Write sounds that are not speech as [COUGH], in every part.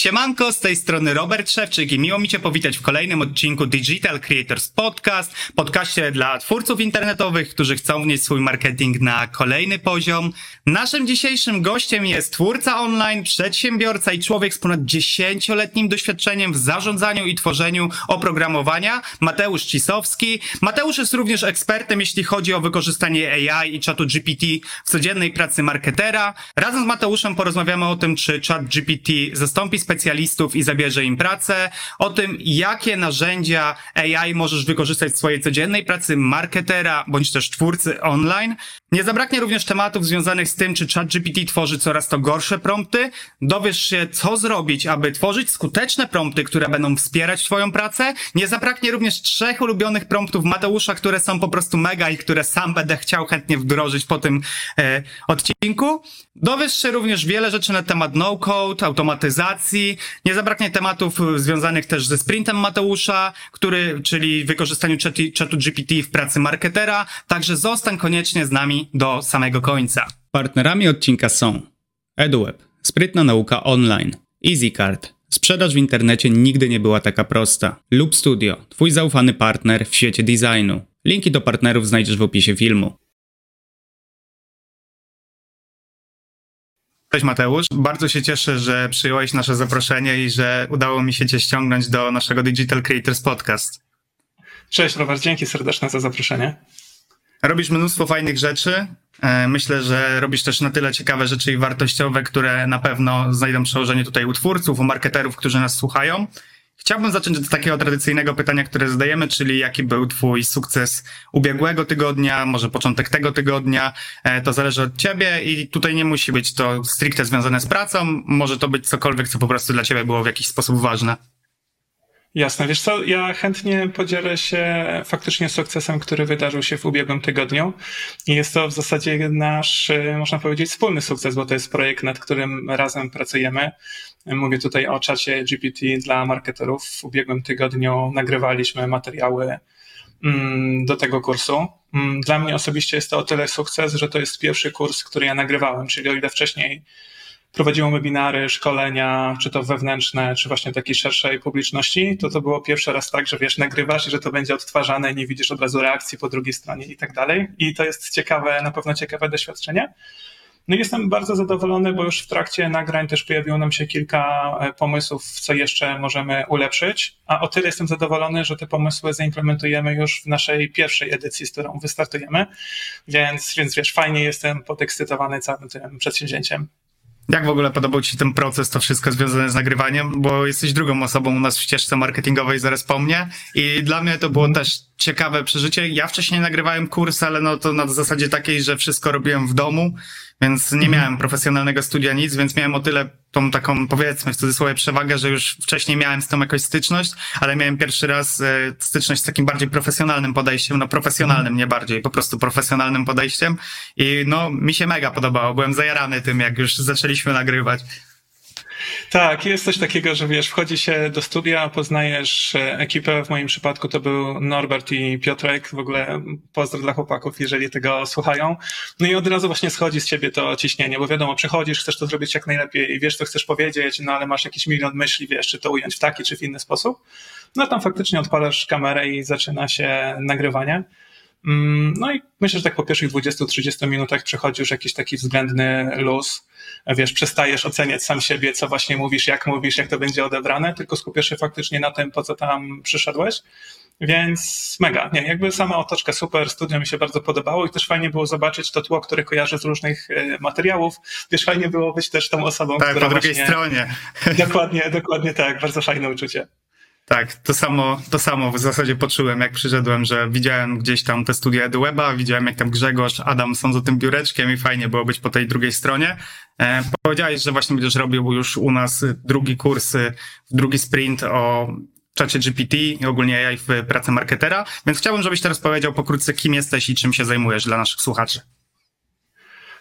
Siemanko, z tej strony Robert Szewczyk i miło mi Cię powitać w kolejnym odcinku Digital Creators Podcast, podcaście dla twórców internetowych, którzy chcą wnieść swój marketing na kolejny poziom. Naszym dzisiejszym gościem jest twórca online, przedsiębiorca i człowiek z ponad 10-letnim doświadczeniem w zarządzaniu i tworzeniu oprogramowania, Mateusz Cisowski. Mateusz jest również ekspertem, jeśli chodzi o wykorzystanie AI i czatu GPT w codziennej pracy marketera. Razem z Mateuszem porozmawiamy o tym, czy czat GPT zastąpi specjalistów i zabierze im pracę, o tym, jakie narzędzia AI możesz wykorzystać w swojej codziennej pracy marketera bądź też twórcy online. Nie zabraknie również tematów związanych z tym, czy ChatGPT tworzy coraz to gorsze prompty. Dowiesz się, co zrobić, aby tworzyć skuteczne prompty, które będą wspierać Twoją pracę. Nie zabraknie również trzech ulubionych promptów Mateusza, które są po prostu mega i które sam będę chciał chętnie wdrożyć po tym e, odcinku. Dowiesz się również wiele rzeczy na temat no-code, automatyzacji. Nie zabraknie tematów związanych też ze sprintem Mateusza, który, czyli wykorzystaniu chatu GPT w pracy marketera. Także zostań koniecznie z nami do samego końca. Partnerami odcinka są EduWeb, sprytna nauka online, EasyCard, sprzedaż w internecie nigdy nie była taka prosta, Loop Studio, twój zaufany partner w świecie designu. Linki do partnerów znajdziesz w opisie filmu. Cześć Mateusz, bardzo się cieszę, że przyjąłeś nasze zaproszenie i że udało mi się Cię ściągnąć do naszego Digital Creators Podcast. Cześć Robert, dzięki serdeczne za zaproszenie. Robisz mnóstwo fajnych rzeczy. E, myślę, że robisz też na tyle ciekawe rzeczy i wartościowe, które na pewno znajdą przełożenie tutaj u twórców, u marketerów, którzy nas słuchają. Chciałbym zacząć od takiego tradycyjnego pytania, które zadajemy, czyli jaki był Twój sukces ubiegłego tygodnia, może początek tego tygodnia. E, to zależy od Ciebie i tutaj nie musi być to stricte związane z pracą, może to być cokolwiek, co po prostu dla Ciebie było w jakiś sposób ważne. Jasne, wiesz co, ja chętnie podzielę się faktycznie sukcesem, który wydarzył się w ubiegłym tygodniu i jest to w zasadzie nasz, e, można powiedzieć, wspólny sukces, bo to jest projekt, nad którym razem pracujemy. Mówię tutaj o czacie GPT dla marketerów. W ubiegłym tygodniu nagrywaliśmy materiały mm, do tego kursu. Mm, dla mnie osobiście jest to o tyle sukces, że to jest pierwszy kurs, który ja nagrywałem, czyli o ile wcześniej prowadziłem webinary, szkolenia, czy to wewnętrzne, czy właśnie takiej szerszej publiczności, to to było pierwszy raz tak, że wiesz, nagrywasz i że to będzie odtwarzane, nie widzisz od razu reakcji po drugiej stronie i tak dalej. I to jest ciekawe, na pewno ciekawe doświadczenie. No i jestem bardzo zadowolony, bo już w trakcie nagrań też pojawiło nam się kilka e, pomysłów, co jeszcze możemy ulepszyć, a o tyle jestem zadowolony, że te pomysły zaimplementujemy już w naszej pierwszej edycji, z którą wystartujemy, więc, więc wiesz, fajnie jestem podekscytowany całym tym przedsięwzięciem. Jak w ogóle podobał Ci ten proces, to wszystko związane z nagrywaniem? Bo jesteś drugą osobą u nas w ścieżce marketingowej zaraz po mnie i dla mnie to było też ciekawe przeżycie. Ja wcześniej nagrywałem kurs, ale no to na zasadzie takiej, że wszystko robiłem w domu więc nie mhm. miałem profesjonalnego studia nic, więc miałem o tyle tą taką, powiedzmy w cudzysłowie, przewagę, że już wcześniej miałem z tym jakąś styczność, ale miałem pierwszy raz e, styczność z takim bardziej profesjonalnym podejściem, no profesjonalnym, nie bardziej, po prostu profesjonalnym podejściem i no mi się mega podobało, byłem zajarany tym, jak już zaczęliśmy nagrywać. Tak, jest coś takiego, że wiesz, wchodzi się do studia, poznajesz e, ekipę, w moim przypadku to był Norbert i Piotrek, w ogóle pozdro dla chłopaków, jeżeli tego słuchają. No i od razu właśnie schodzi z ciebie to ciśnienie, bo wiadomo, przychodzisz, chcesz to zrobić jak najlepiej i wiesz, co chcesz powiedzieć, no ale masz jakiś milion myśli, wiesz, czy to ująć w taki, czy w inny sposób. No tam faktycznie odpalasz kamerę i zaczyna się nagrywanie. Mm, no i myślę, że tak po pierwszych 20-30 minutach przechodzi już jakiś taki względny luz. Wiesz, przestajesz oceniać sam siebie, co właśnie mówisz, jak mówisz, jak to będzie odebrane, tylko skupiasz się faktycznie na tym, po co tam przyszedłeś. Więc mega, nie, jakby sama otoczka super, studio mi się bardzo podobało i też fajnie było zobaczyć to tło, które kojarzę z różnych e, materiałów. Wiesz, fajnie było być też tą osobą, tak, która po drugiej właśnie... stronie. [LAUGHS] Dokładnie, dokładnie tak, bardzo fajne uczucie. Tak, to samo, to samo w zasadzie poczułem, jak przyszedłem, że widziałem gdzieś tam te studia EduWeba, widziałem jak tam Grzegorz, Adam są za tym biureczkiem i fajnie było być po tej drugiej stronie. E, powiedziałeś, że właśnie będziesz robił już u nas drugi kurs, drugi sprint o czacie GPT i ogólnie AI w pracy marketera, więc chciałbym, żebyś teraz powiedział pokrótce, kim jesteś i czym się zajmujesz dla naszych słuchaczy.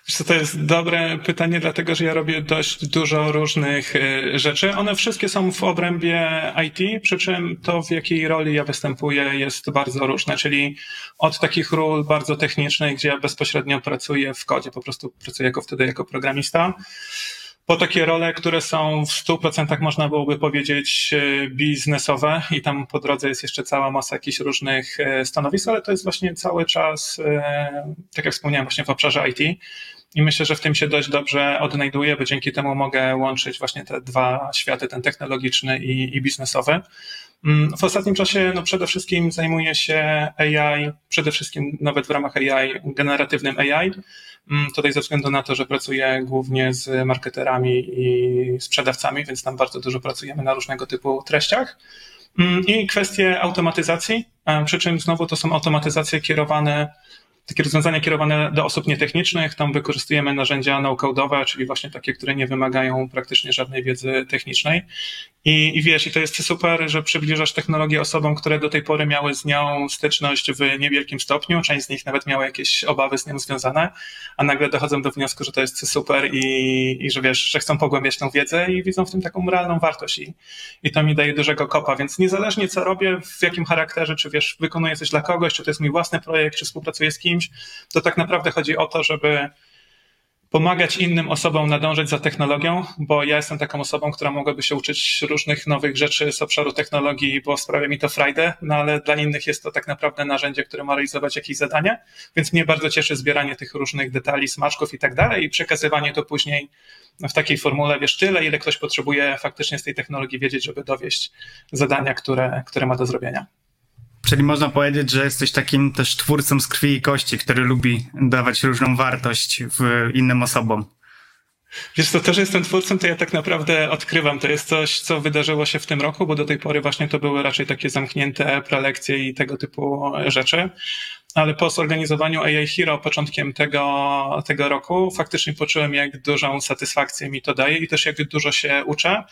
Co, to jest dobre pytanie, dlatego że ja robię dość dużo różnych y, rzeczy. One wszystkie są w obrębie IT, przy czym to, w jakiej roli ja występuję, jest bardzo różne, czyli od takich ról bardzo technicznych, gdzie ja bezpośrednio pracuję w kodzie, po prostu pracuję jako wtedy jako programista, po takie role, które są w 100% można byłoby powiedzieć e, biznesowe i tam po drodze jest jeszcze cała masa jakichś różnych e, stanowisk, ale to jest właśnie cały czas, e, tak jak wspomniałem, właśnie w obszarze IT. I myślę, że w tym się dość dobrze odnajduję, bo dzięki temu mogę łączyć właśnie te dwa światy, ten technologiczny i, i biznesowy. Mm, w ostatnim czasie no przede wszystkim zajmuję się AI, przede wszystkim nawet w ramach AI, generatywnym AI. Mm, tutaj ze względu na to, że pracuję głównie z marketerami i sprzedawcami, więc tam bardzo dużo pracujemy na różnego typu treściach. Mm, I kwestie automatyzacji, przy czym znowu to są automatyzacje kierowane takie rozwiązania kierowane do osób nietechnicznych. Tam wykorzystujemy narzędzia no-code'owe, czyli właśnie takie, które nie wymagają praktycznie żadnej wiedzy technicznej. I, I wiesz, i to jest super, że przybliżasz technologię osobom, które do tej pory miały z nią styczność w niewielkim stopniu. Część z nich nawet miała jakieś obawy z nią związane, a nagle dochodzą do wniosku, że to jest super i, i że wiesz, że chcą pogłębiać tą wiedzę i widzą w tym taką realną wartość. I, I to mi daje dużego kopa. Więc niezależnie co robię, w jakim charakterze, czy wiesz, wykonuję coś dla kogoś, czy to jest mój własny projekt, czy współpracuję z kimś, to tak naprawdę chodzi o to, żeby pomagać innym osobom nadążać za technologią, bo ja jestem taką osobą, która mogłaby się uczyć różnych nowych rzeczy z obszaru technologii, bo sprawia mi to frajdę, no ale dla innych jest to tak naprawdę narzędzie, które ma realizować jakieś zadanie, więc mnie bardzo cieszy zbieranie tych różnych detali, smaczków i tak dalej i przekazywanie to później w takiej formule, wiesz, tyle, ile ktoś potrzebuje faktycznie z tej technologii wiedzieć, żeby dowieść zadania, które, które ma do zrobienia. Czyli można powiedzieć, że jesteś takim też twórcą z krwi i kości, który lubi dawać różną wartość w innym osobom. Wiesz to, że jestem twórcą, to ja tak naprawdę odkrywam. To jest coś, co wydarzyło się w tym roku, bo do tej pory właśnie to były raczej takie zamknięte prelekcje i tego typu rzeczy. Ale po zorganizowaniu AI Hero początkiem tego, tego roku faktycznie poczułem, jak dużą satysfakcję mi to daje i też jak dużo się uczę.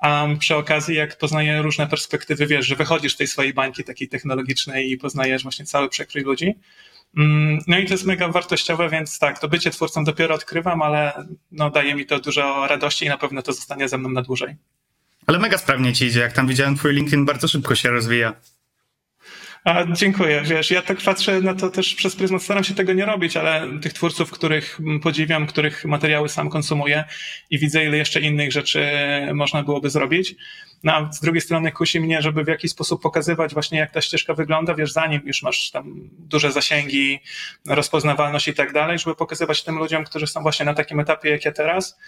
A przy okazji, jak poznaję różne perspektywy, wiesz, że wychodzisz z tej swojej bańki takiej technologicznej i poznajesz właśnie cały przekrój ludzi. Mm, no i to jest mega wartościowe, więc tak, to bycie twórcą dopiero odkrywam, ale no, daje mi to dużo radości i na pewno to zostanie ze mną na dłużej. Ale mega sprawnie ci idzie. Jak tam widziałem, twój LinkedIn bardzo szybko się rozwija. A, dziękuję. Wiesz, ja tak patrzę na to też przez pryzmat, staram się tego nie robić, ale tych twórców, których podziwiam, których materiały sam konsumuję i widzę, ile jeszcze innych rzeczy można byłoby zrobić. No, a z drugiej strony kusi mnie, żeby w jakiś sposób pokazywać właśnie, jak ta ścieżka wygląda, wiesz, zanim już masz tam duże zasięgi, rozpoznawalność i tak dalej, żeby pokazywać tym ludziom, którzy są właśnie na takim etapie, jak ja teraz,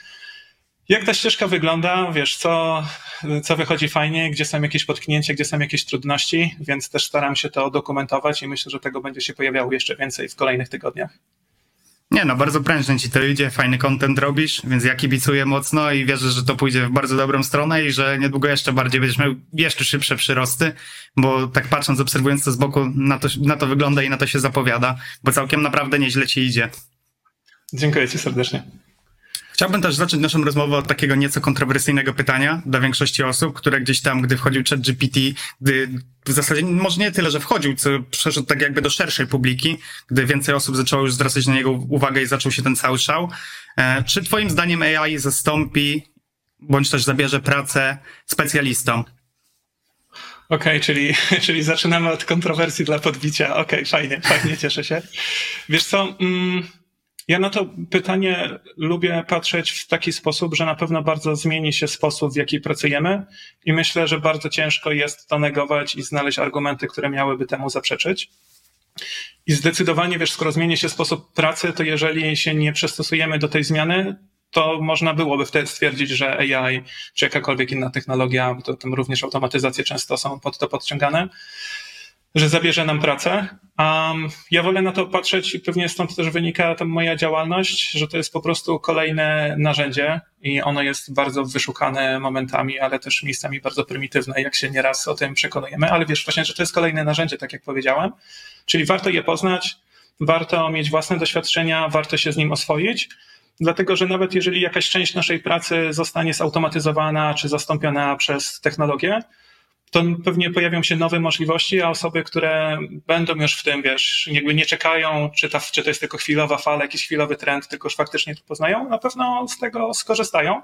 jak ta ścieżka wygląda, wiesz, co, co wychodzi fajnie, gdzie są jakieś potknięcia, gdzie są jakieś trudności, więc też staram się to dokumentować i myślę, że tego będzie się pojawiało jeszcze więcej w kolejnych tygodniach. Nie no, bardzo prężnie ci to idzie, fajny content robisz, więc ja kibicuję mocno i wierzę, że to pójdzie w bardzo dobrą stronę i że niedługo jeszcze bardziej będziesz miał jeszcze szybsze przyrosty, bo tak patrząc, obserwując to z boku, na to, na to wygląda i na to się zapowiada, bo całkiem naprawdę nieźle ci idzie. Dziękuję ci serdecznie. Chciałbym też zacząć naszą rozmowę od takiego nieco kontrowersyjnego pytania dla większości osób, które gdzieś tam, gdy wchodził chat GPT, gdy w zasadzie może nie tyle, że wchodził, co przeszedł tak jakby do szerszej publiki, gdy więcej osób zaczęło już zwracać na niego uwagę i zaczął się ten cały szał. E, czy twoim zdaniem AI zastąpi, bądź też zabierze pracę specjalistom? Okej, okay, czyli, [LAUGHS] czyli zaczynamy od kontrowersji dla podbicia. Okej, okay, fajnie, fajnie, cieszę się. Wiesz co... Mm ja na to pytanie lubię patrzeć w taki sposób, że na pewno bardzo zmieni się sposób, w jaki pracujemy i myślę, że bardzo ciężko jest to negować i znaleźć argumenty, które miałyby temu zaprzeczyć. I zdecydowanie, wiesz, skoro zmieni się sposób pracy, to jeżeli się nie przystosujemy do tej zmiany, to można byłoby wtedy stwierdzić, że AI czy jakakolwiek inna technologia, to tam również automatyzacje często są pod to podciągane, że zabierze nam pracę. Um, ja wolę na to patrzeć i pewnie stąd też wynika ta moja działalność, że to jest po prostu kolejne narzędzie i ono jest bardzo wyszukane momentami, ale też miejscami bardzo prymitywne, jak się nieraz o tym przekonujemy. Ale wiesz właśnie, że to jest kolejne narzędzie, tak jak powiedziałem, czyli warto je poznać, warto mieć własne doświadczenia, warto się z nim oswoić. Dlatego, że nawet jeżeli jakaś część naszej pracy zostanie zautomatyzowana czy zastąpiona przez technologię, to pewnie pojawią się nowe możliwości, a osoby, które będą już w tym, wiesz, jakby nie czekają, czy, ta, czy to jest tylko chwilowa fala, jakiś chwilowy trend, tylko już faktycznie to poznają, na pewno z tego skorzystają.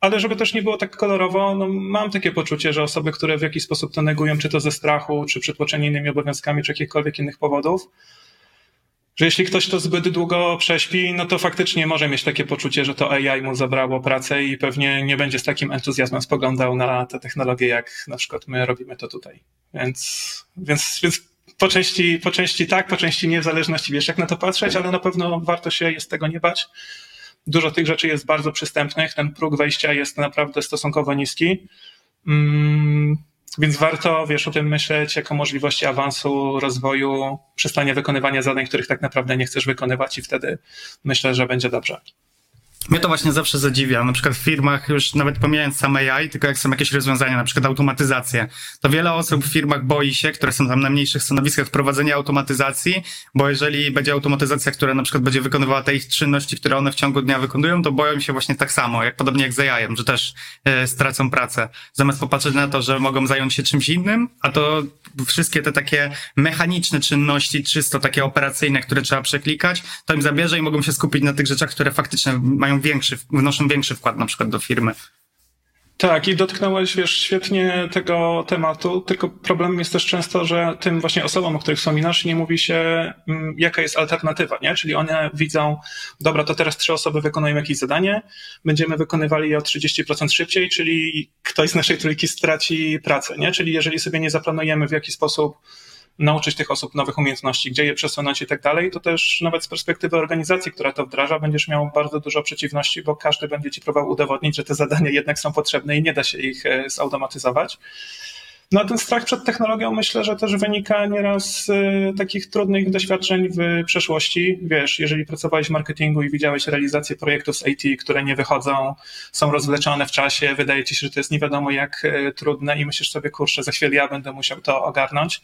Ale żeby też nie było tak kolorowo, no mam takie poczucie, że osoby, które w jakiś sposób to negują, czy to ze strachu, czy przytłoczeni innymi obowiązkami, czy jakichkolwiek innych powodów, że jeśli ktoś to zbyt długo prześpi, no to faktycznie może mieć takie poczucie, że to AI mu zabrało pracę i pewnie nie będzie z takim entuzjazmem spoglądał na te technologie, jak na przykład my robimy to tutaj. Więc, więc, więc po części, po części tak, po części nie, w zależności wiesz, jak na to patrzeć, ale na pewno warto się jest tego nie bać. Dużo tych rzeczy jest bardzo przystępnych, ten próg wejścia jest naprawdę stosunkowo niski. Mm, więc warto, wiesz, o tym myśleć jako możliwości awansu, rozwoju, przestania wykonywania zadań, których tak naprawdę nie chcesz wykonywać i wtedy myślę, że będzie dobrze. Mnie to właśnie zawsze zadziwia. Na przykład w firmach, już nawet pomijając same AI, tylko jak są jakieś rozwiązania, na przykład automatyzacje, to wiele osób w firmach boi się, które są tam na mniejszych stanowiskach, wprowadzenia automatyzacji, bo jeżeli będzie automatyzacja, która na przykład będzie wykonywała te ich czynności, które one w ciągu dnia wykonują, to boją się właśnie tak samo, jak podobnie jak z AI, że też e, stracą pracę. Zamiast popatrzeć na to, że mogą zająć się czymś innym, a to wszystkie te takie mechaniczne czynności, czysto takie operacyjne, które trzeba przeklikać, to im zabierze i mogą się skupić na tych rzeczach, które faktycznie mają większy, wnoszą większy wkład na przykład do firmy. Tak, i dotknąłeś, wiesz, świetnie tego tematu, tylko problemem jest też często, że tym właśnie osobom, o których wspominasz, nie mówi się, mm, jaka jest alternatywa, nie? Czyli one widzą, dobra, to teraz trzy osoby wykonują jakieś zadanie, będziemy wykonywali je o 30% szybciej, czyli ktoś z naszej trójki straci pracę, nie? Czyli jeżeli sobie nie zaplanujemy, w jaki sposób nauczyć tych osób nowych umiejętności, gdzie je przesunąć i tak dalej, to też nawet z perspektywy organizacji, która to wdraża, będziesz miał bardzo dużo przeciwności, bo każdy będzie ci próbował udowodnić, że te zadania jednak są potrzebne i nie da się ich e, zautomatyzować. No a ten strach przed technologią myślę, że też wynika nieraz z e, takich trudnych doświadczeń w przeszłości. Wiesz, jeżeli pracowałeś w marketingu i widziałeś realizację projektów z IT, które nie wychodzą, są rozwleczone w czasie, wydaje ci się, że to jest nie wiadomo jak e, trudne i myślisz sobie, kurczę, za chwilę ja będę musiał to ogarnąć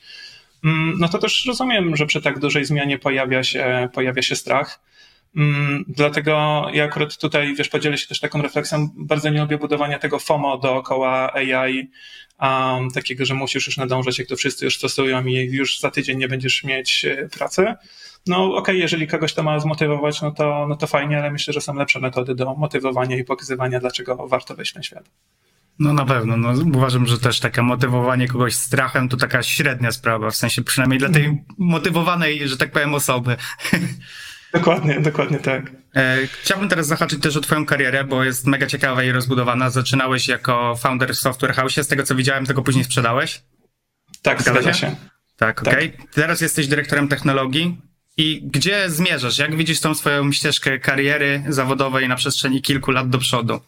no to też rozumiem, że przy tak dużej zmianie pojawia się, pojawia się strach. Mm, dlatego ja akurat tutaj, wiesz, podzielę się też taką refleksją. Bardzo nie lubię budowania tego FOMO dookoła AI, um, takiego, że musisz już nadążać, jak to wszyscy już stosują i już za tydzień nie będziesz mieć e, pracy. No okej, okay, jeżeli kogoś to ma zmotywować, no to, no to fajnie, ale myślę, że są lepsze metody do motywowania i pokazywania, dlaczego warto wejść ten świat. No na pewno, no uważam, że też takie motywowanie kogoś strachem to taka średnia sprawa, w sensie przynajmniej dla tej motywowanej, że tak powiem, osoby. [LAUGHS] Dokładnie, dokładnie tak. E, chciałbym teraz zahaczyć też o twoją karierę, bo jest mega ciekawa i rozbudowana. Zaczynałeś jako founder w Software House, z tego co widziałem, tego później sprzedałeś? Tak, zgadza się? się. Tak, okej. Okay. Tak. Teraz jesteś dyrektorem technologii. I gdzie zmierzasz? Jak widzisz tą swoją ścieżkę kariery zawodowej na przestrzeni kilku lat do przodu?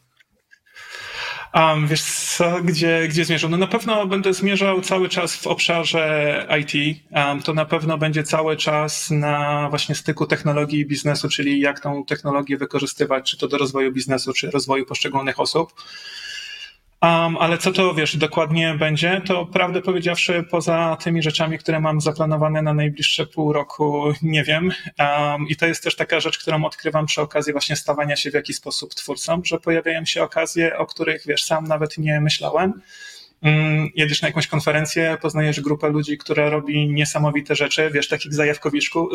Wiesz co, gdzie, gdzie zmierzam? No na pewno będę zmierzał cały czas w obszarze IT. Um, to na pewno będzie cały czas na właśnie styku technologii i biznesu, czyli jak tą technologię wykorzystywać, czy to do rozwoju biznesu, czy rozwoju poszczególnych osób. Um, ale co to, wiesz, dokładnie będzie, to prawdę powiedziawszy, poza tymi rzeczami, które mam zaplanowane na najbliższe pół roku, nie wiem. Um, I to jest też taka rzecz, którą odkrywam przy okazji właśnie stawania się w jakiś sposób twórcą, że pojawiają się okazje, o których, wiesz, sam nawet nie myślałem. Mm, jedziesz na jakąś konferencję, poznajesz grupę ludzi, która robi niesamowite rzeczy, wiesz, takich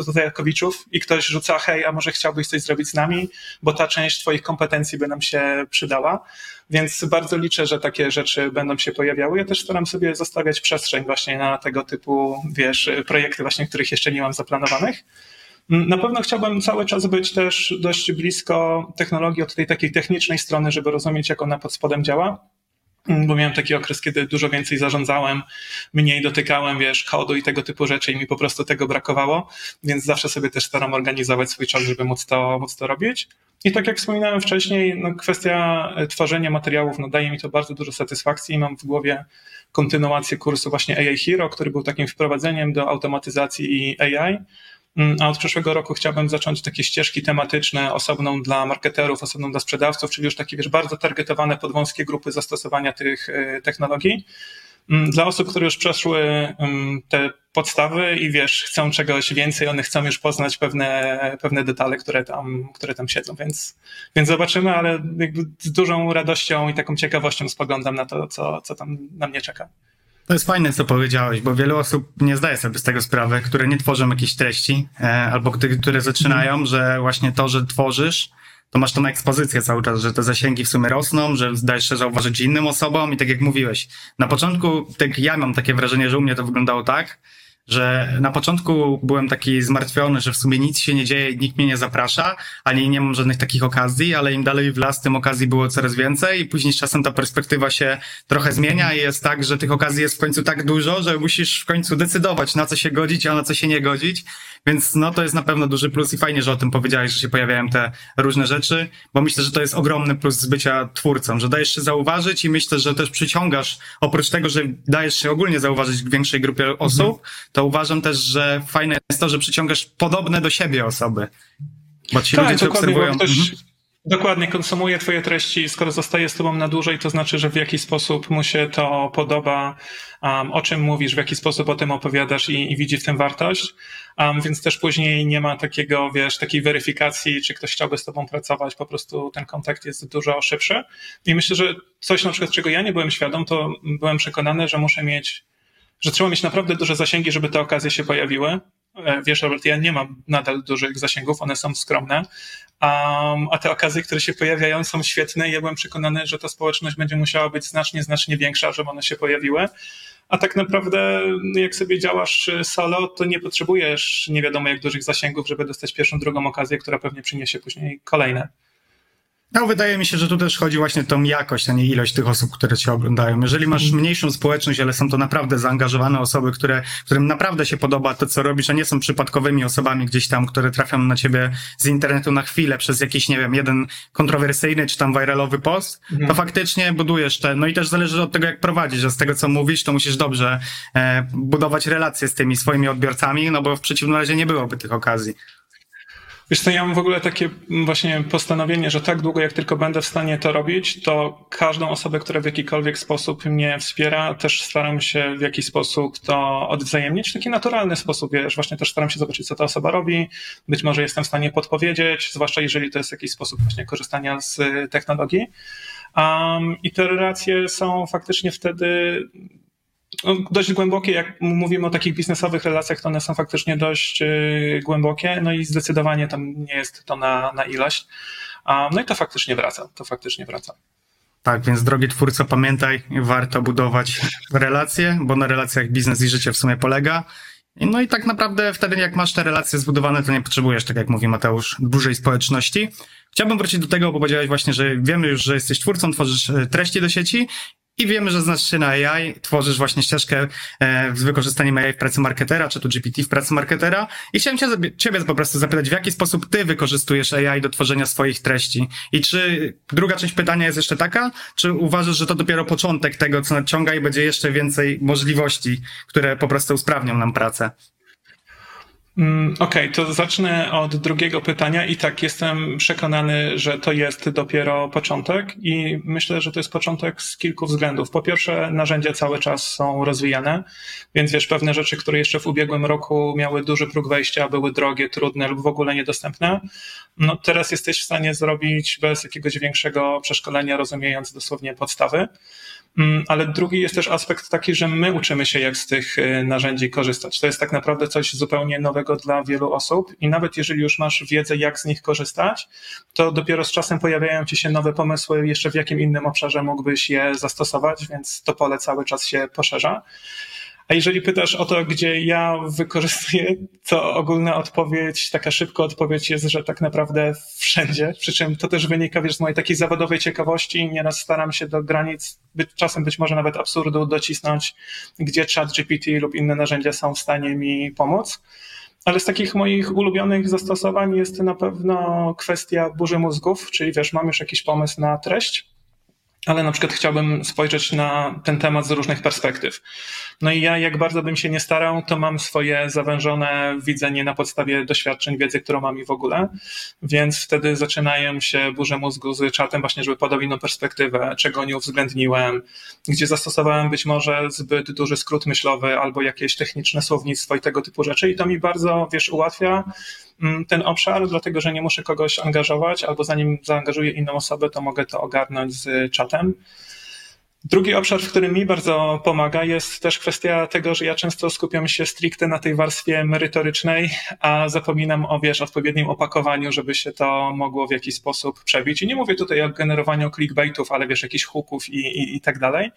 zajawkowiczów i ktoś rzuca, hej, a może chciałbyś coś zrobić z nami, bo ta część twoich kompetencji by nam się przydała. Więc bardzo liczę, że takie rzeczy będą się pojawiały. Ja też staram sobie zostawiać przestrzeń właśnie na tego typu, wiesz, projekty właśnie, których jeszcze nie mam zaplanowanych. Mm, na pewno chciałbym cały czas być też dość blisko technologii od tej takiej technicznej strony, żeby rozumieć, jak ona pod spodem działa bo miałem taki okres, kiedy dużo więcej zarządzałem, mniej dotykałem, wiesz, kodu i tego typu rzeczy i mi po prostu tego brakowało, więc zawsze sobie też staram organizować swój czas, żeby móc to, móc to robić. I tak jak wspominałem wcześniej, no kwestia e, tworzenia materiałów, no daje mi to bardzo dużo satysfakcji i mam w głowie kontynuację kursu właśnie AI Hero, który był takim wprowadzeniem do automatyzacji i AI, a od przyszłego roku chciałbym zacząć takie ścieżki tematyczne, osobną dla marketerów, osobną dla sprzedawców, czyli już takie wiesz, bardzo targetowane pod wąskie grupy zastosowania tych e, technologii. Mm, dla osób, które już przeszły mm, te podstawy i wiesz, chcą czegoś więcej, one chcą już poznać pewne, pewne detale, które tam, które tam siedzą, więc, więc zobaczymy, ale jakby z dużą radością i taką ciekawością spoglądam na to, co, co tam na mnie czeka. To jest fajne, co powiedziałeś, bo wiele osób nie zdaje sobie z tego sprawy, które nie tworzą jakiejś treści, e, albo które, zaczynają, mm. że właśnie to, że tworzysz, to masz tą ekspozycję cały czas, że te zasięgi w sumie rosną, że zdajesz się zauważyć innym osobom i tak jak mówiłeś, na początku, tak ja mam takie wrażenie, że u mnie to wyglądało tak, że na początku byłem taki zmartwiony, że w sumie nic się nie dzieje, nikt mnie nie zaprasza, ani nie mam żadnych takich okazji, ale im dalej w las, tym okazji było coraz więcej i później z czasem ta perspektywa się trochę zmienia i jest tak, że tych okazji jest w końcu tak dużo, że musisz w końcu decydować, na co się godzić, a na co się nie godzić. Więc no to jest na pewno duży plus i fajnie, że o tym powiedziałeś, że się pojawiają te różne rzeczy, bo myślę, że to jest ogromny plus z bycia twórcą, że dajesz się zauważyć i myślę, że też przyciągasz, oprócz tego, że dajesz się ogólnie zauważyć większej grupie osób, mhm. To uważam też, że fajne jest to, że przyciągasz podobne do siebie osoby. Bo ci tak, ludzie cię obserwują. Ktoś, mhm. Dokładnie, konsumuje twoje treści, skoro zostaje z tobą na dłużej, to znaczy, że w jakiś sposób mu się to podoba, um, o czym mówisz, w jaki sposób o tym opowiadasz i, i widzi w tym wartość, um, więc też później nie ma takiego, wiesz, takiej weryfikacji, czy ktoś chciałby z tobą pracować, po prostu ten kontakt jest dużo szybszy i myślę, że coś na przykład, czego ja nie byłem świadom, to byłem przekonany, że muszę mieć, że trzeba mieć naprawdę duże zasięgi, żeby te okazje się pojawiły, e, Wiesz, Robert, ja nie mam nadal dużych zasięgów, one są skromne, Um, a te okazje, które się pojawiają, są świetne i ja byłem przekonany, że ta społeczność będzie musiała być znacznie, znacznie większa, żeby one się pojawiły. A tak naprawdę, jak sobie działasz solo, to nie potrzebujesz nie wiadomo jak dużych zasięgów, żeby dostać pierwszą, drugą okazję, która pewnie przyniesie później kolejne. No, wydaje mi się, że tu też chodzi właśnie o tą jakość, a nie ilość tych osób, które cię oglądają. Jeżeli masz mhm. mniejszą społeczność, ale są to naprawdę zaangażowane osoby, które, którym naprawdę się podoba to, co robisz, a nie są przypadkowymi osobami gdzieś tam, które trafią na ciebie z internetu na chwilę przez jakiś, nie wiem, jeden kontrowersyjny czy tam viralowy post, mhm. to faktycznie budujesz te, no i też zależy od tego, jak prowadzisz, że z tego, co mówisz, to musisz dobrze e, budować relacje z tymi swoimi odbiorcami, no bo w przeciwnym razie nie byłoby tych okazji. Wiesz co, ja mam w ogóle takie właśnie postanowienie, że tak długo jak tylko będę w stanie to robić, to każdą osobę, która w jakikolwiek sposób mnie wspiera, też staram się w jakiś sposób to odwzajemnić, w taki naturalny sposób, wiesz, właśnie też staram się zobaczyć, co ta osoba robi, być może jestem w stanie podpowiedzieć, zwłaszcza jeżeli to jest jakiś sposób właśnie korzystania z technologii. Um, I te relacje są faktycznie wtedy dość głębokie, jak mówimy o takich biznesowych relacjach, to one są faktycznie dość y, głębokie, no i zdecydowanie tam nie jest to na, na ilość. No i to faktycznie wraca, to faktycznie wraca. Tak, więc drogi twórco, pamiętaj, warto budować relacje, bo na relacjach biznes i życie w sumie polega. No i tak naprawdę wtedy, jak masz te relacje zbudowane, to nie potrzebujesz, tak jak mówi Mateusz, dużej społeczności. Chciałbym wrócić do tego, bo powiedziałeś właśnie, że wiemy już, że jesteś twórcą, tworzysz e, treści do sieci i wiemy, że znasz się na AI, tworzysz właśnie ścieżkę e, z wykorzystaniem AI w pracy marketera, czy tu GPT w pracy marketera. I chciałem cię, ciebie po prostu zapytać, w jaki sposób ty wykorzystujesz AI do tworzenia swoich treści? I czy druga część pytania jest jeszcze taka, czy uważasz, że to dopiero początek tego, co nadciąga i będzie jeszcze więcej możliwości, które po prostu usprawnią nam pracę? Mm, okej, okay, to zacznę od drugiego pytania i tak jestem przekonany, że to jest dopiero początek i myślę, że to jest początek z kilku względów. Po pierwsze, narzędzia cały czas są rozwijane, więc wiesz, pewne rzeczy, które jeszcze w ubiegłym roku miały duży próg wejścia, były drogie, trudne lub w ogóle niedostępne, no teraz jesteś w stanie zrobić bez jakiegoś większego przeszkolenia, rozumiejąc dosłownie podstawy. Mm, ale drugi jest też aspekt taki, że my uczymy się, jak z tych y, narzędzi korzystać. To jest tak naprawdę coś zupełnie nowego dla wielu osób i nawet jeżeli już masz wiedzę, jak z nich korzystać, to dopiero z czasem pojawiają ci się nowe pomysły, jeszcze w jakim innym obszarze mógłbyś je zastosować, więc to pole cały czas się poszerza. A jeżeli pytasz o to, gdzie ja wykorzystuję, to ogólna odpowiedź, taka szybka odpowiedź jest, że tak naprawdę wszędzie. Przy czym to też wynika wiesz, z mojej takiej zawodowej ciekawości. Nieraz staram się do granic, być, czasem być może nawet absurdu docisnąć, gdzie chat GPT lub inne narzędzia są w stanie mi pomóc. Ale z takich moich ulubionych zastosowań jest na pewno kwestia burzy mózgów, czyli wiesz, mam już jakiś pomysł na treść, ale na przykład chciałbym spojrzeć na ten temat z różnych perspektyw. No i ja, jak bardzo bym się nie starał, to mam swoje zawężone widzenie na podstawie doświadczeń, wiedzy, którą mam i w ogóle, więc wtedy zaczynają się burze mózgu z czatem właśnie, żeby podał inną perspektywę, czego nie uwzględniłem, gdzie zastosowałem być może zbyt duży skrót myślowy albo jakieś techniczne słownictwo i tego typu rzeczy i to mi bardzo, wiesz, ułatwia ten obszar, dlatego że nie muszę kogoś angażować, albo zanim zaangażuję inną osobę, to mogę to ogarnąć z czatem. Drugi obszar, w którym mi bardzo pomaga, jest też kwestia tego, że ja często skupiam się stricte na tej warstwie merytorycznej, a zapominam o, wiesz, odpowiednim opakowaniu, żeby się to mogło w jakiś sposób przebić. I nie mówię tutaj o generowaniu clickbaitów, ale wiesz, jakichś hooków i, i, i tak dalej.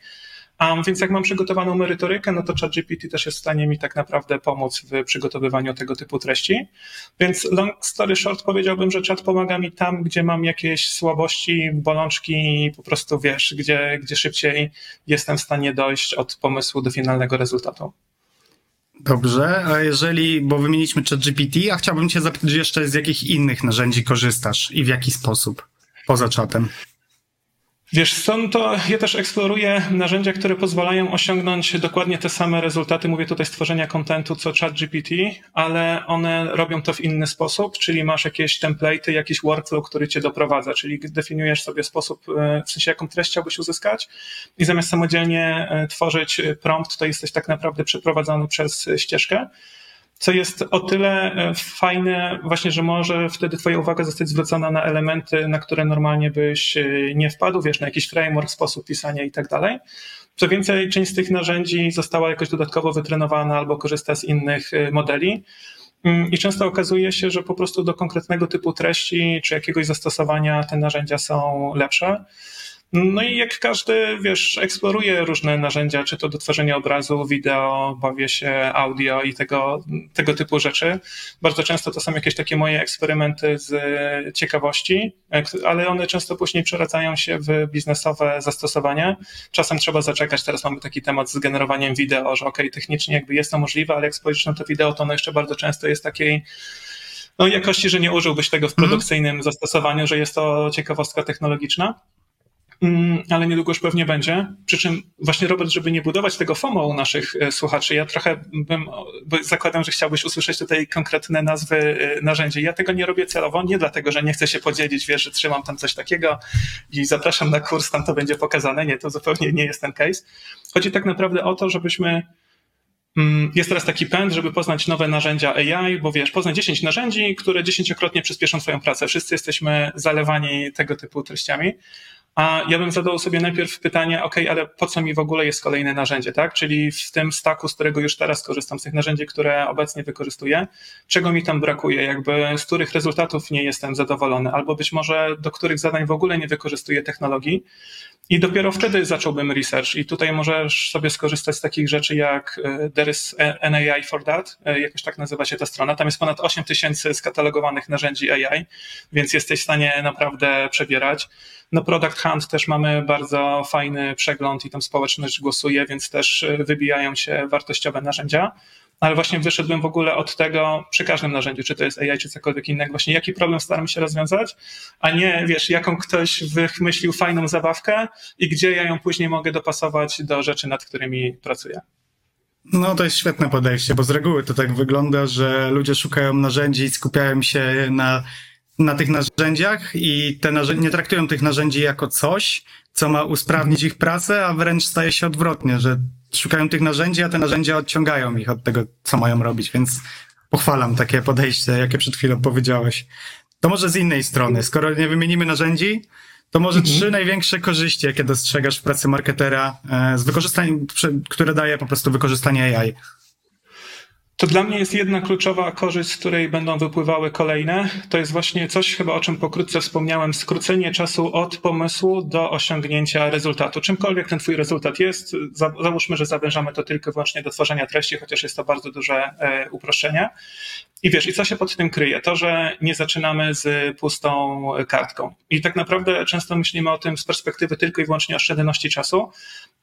Um, więc jak mam przygotowaną merytorykę, no to ChatGPT też jest w stanie mi tak naprawdę pomóc w przygotowywaniu tego typu treści. Więc long story short powiedziałbym, że chat pomaga mi tam, gdzie mam jakieś słabości, bolączki, po prostu wiesz, gdzie, gdzie szybciej jestem w stanie dojść od pomysłu do finalnego rezultatu. Dobrze, a jeżeli, bo wymieniliśmy ChatGPT, a chciałbym cię zapytać jeszcze z jakich innych narzędzi korzystasz i w jaki sposób, poza czatem? Wiesz, są to, ja też eksploruję narzędzia, które pozwalają osiągnąć dokładnie te same rezultaty. Mówię tutaj stworzenia kontentu co ChatGPT, ale one robią to w inny sposób, czyli masz jakieś template'y, jakiś workflow, który cię doprowadza, czyli definiujesz sobie sposób, e, w sensie jaką treść chciałbyś uzyskać i zamiast samodzielnie e, tworzyć prompt, to jesteś tak naprawdę przeprowadzony przez ścieżkę co jest o tyle e, fajne właśnie, że może wtedy twoja uwaga zostać zwrócona na elementy, na które normalnie byś e, nie wpadł, wiesz, na jakiś framework, sposób pisania i tak dalej. Co więcej, część z tych narzędzi została jakoś dodatkowo wytrenowana albo korzysta z innych e, modeli. Mm, I często okazuje się, że po prostu do konkretnego typu treści czy jakiegoś zastosowania te narzędzia są lepsze. No i jak każdy, wiesz, eksploruje różne narzędzia, czy to do tworzenia obrazu, wideo, bawię się audio i tego, tego typu rzeczy. Bardzo często to są jakieś takie moje eksperymenty z ciekawości, ale one często później przeradzają się w biznesowe zastosowanie. Czasem trzeba zaczekać, teraz mamy taki temat z generowaniem wideo, że ok, technicznie jakby jest to możliwe, ale jak spojrzysz na to wideo, to ono jeszcze bardzo często jest takiej no, jakości, że nie użyłbyś tego w mhm. produkcyjnym mm. zastosowaniu, że jest to ciekawostka technologiczna. Mm, ale niedługo już pewnie będzie. Przy czym właśnie Robert, żeby nie budować tego FOMO u naszych e, słuchaczy, ja trochę bym, bo zakładam, że chciałbyś usłyszeć tutaj konkretne nazwy e, narzędzi. Ja tego nie robię celowo, nie dlatego, że nie chcę się podzielić, wiesz, że trzymam tam coś takiego i zapraszam na kurs, tam to będzie pokazane. Nie, to zupełnie nie jest ten case. Chodzi tak naprawdę o to, żebyśmy mm, jest teraz taki pęd, żeby poznać nowe narzędzia AI, bo wiesz, poznać 10 narzędzi, które dziesięciokrotnie przyspieszą Twoją pracę. Wszyscy jesteśmy zalewani tego typu treściami. A ja bym zadał sobie najpierw pytanie, ok, ale po co mi w ogóle jest kolejne narzędzie, tak? Czyli w tym staku, z którego już teraz korzystam, z tych narzędzi, które obecnie wykorzystuję, czego mi tam brakuje, jakby z których rezultatów nie jestem zadowolony, albo być może do których zadań w ogóle nie wykorzystuję technologii. I dopiero wtedy zacząłbym research. I tutaj możesz sobie skorzystać z takich rzeczy jak e, There is an AI for that, e, jakoś tak nazywa się ta strona. Tam jest ponad 8 tysięcy skatalogowanych narzędzi AI, więc jesteś w stanie naprawdę przebierać. No Product Hunt też mamy bardzo fajny przegląd i tam społeczność głosuje, więc też e, wybijają się wartościowe narzędzia. Ale właśnie wyszedłbym w ogóle od tego przy każdym narzędziu, czy to jest AI, czy cokolwiek innego, właśnie jaki problem staram się rozwiązać, a nie, wiesz, jaką ktoś wymyślił fajną zabawkę i gdzie ja ją później mogę dopasować do rzeczy, nad którymi pracuję. No to jest świetne podejście, bo z reguły to tak wygląda, że ludzie szukają narzędzi i skupiają się na na tych narzędziach i te narzędzia, nie traktują tych narzędzi jako coś, co ma usprawnić ich pracę, a wręcz staje się odwrotnie, że szukają tych narzędzi, a te narzędzia odciągają ich od tego, co mają robić, więc pochwalam takie podejście, jakie przed chwilą powiedziałeś. To może z innej strony, skoro nie wymienimy narzędzi, to może mhm. trzy największe korzyści, jakie dostrzegasz w pracy marketera, e, z wykorzystaniem, które daje po prostu wykorzystanie AI. To dla mnie jest jedna kluczowa korzyść, z której będą wypływały kolejne. To jest właśnie coś chyba o czym pokrótce wspomniałem, skrócenie czasu od pomysłu do osiągnięcia rezultatu. Czymkolwiek ten twój rezultat jest, załóżmy, że zawężamy to tylko i wyłącznie do tworzenia treści, chociaż jest to bardzo duże e, uproszczenie. I wiesz, i co się pod tym kryje? To, że nie zaczynamy z pustą kartką. I tak naprawdę często myślimy o tym z perspektywy tylko i wyłącznie oszczędności czasu,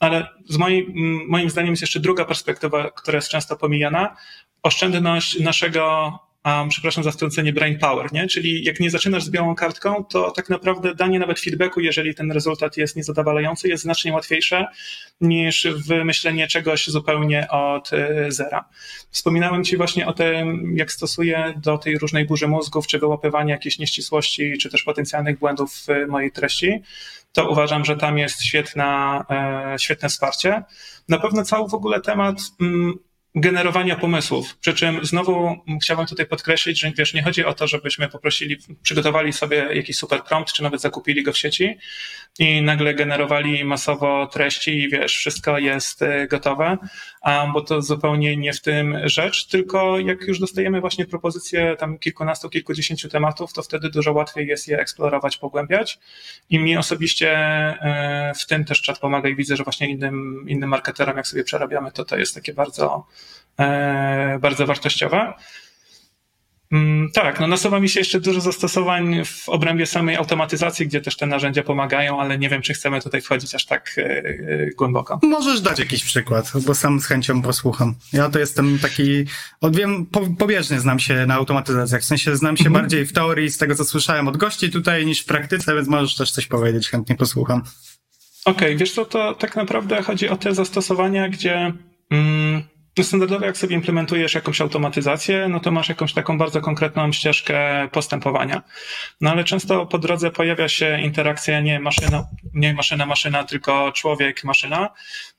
ale z moim, moim zdaniem jest jeszcze druga perspektywa, która jest często pomijana. Oszczędność naszego um, przepraszam za wtrącenie, brain power, nie? Czyli jak nie zaczynasz z białą kartką, to tak naprawdę danie nawet feedbacku, jeżeli ten rezultat jest niezadowalający, jest znacznie łatwiejsze niż wymyślenie czegoś zupełnie od y, zera. Wspominałem Ci właśnie o tym, jak stosuję do tej różnej burzy mózgów, czy wyłapywania jakichś nieścisłości, czy też potencjalnych błędów w mojej treści to uważam, że tam jest świetna, e, świetne wsparcie. Na pewno cały w ogóle temat mm, generowania pomysłów. Przy czym znowu chciałbym tutaj podkreślić, że wiesz, nie chodzi o to, żebyśmy poprosili, przygotowali sobie jakiś super prompt, czy nawet zakupili go w sieci i nagle generowali masowo treści i wiesz, wszystko jest y, gotowe, bo to zupełnie nie w tym rzecz, tylko jak już dostajemy właśnie propozycje tam kilkunastu, kilkudziesięciu tematów, to wtedy dużo łatwiej jest je eksplorować, pogłębiać i mi osobiście y, w tym też czat pomaga i widzę, że właśnie innym, innym marketerom, jak sobie przerabiamy, to to jest takie bardzo E, bardzo wartościowa. Mm, tak, no nasuwa mi się jeszcze dużo zastosowań w obrębie samej automatyzacji, gdzie też te narzędzia pomagają, ale nie wiem, czy chcemy tutaj wchodzić aż tak e, e, głęboko. Możesz dać jakiś przykład, bo sam z chęcią posłucham. Ja to jestem taki, odwiem, po, pobieżnie znam się na automatyzacjach, w sensie znam się mhm. bardziej w teorii z tego, co słyszałem od gości tutaj, niż w praktyce, więc możesz też coś powiedzieć, chętnie posłucham. Okej, okay, wiesz co, to tak naprawdę chodzi o te zastosowania, gdzie... Mm, no standardowo jak sobie implementujesz jakąś automatyzację, no to masz jakąś taką bardzo konkretną ścieżkę postępowania. No ale często po drodze pojawia się interakcja nie maszyna, nie maszyna, maszyna, tylko człowiek, maszyna.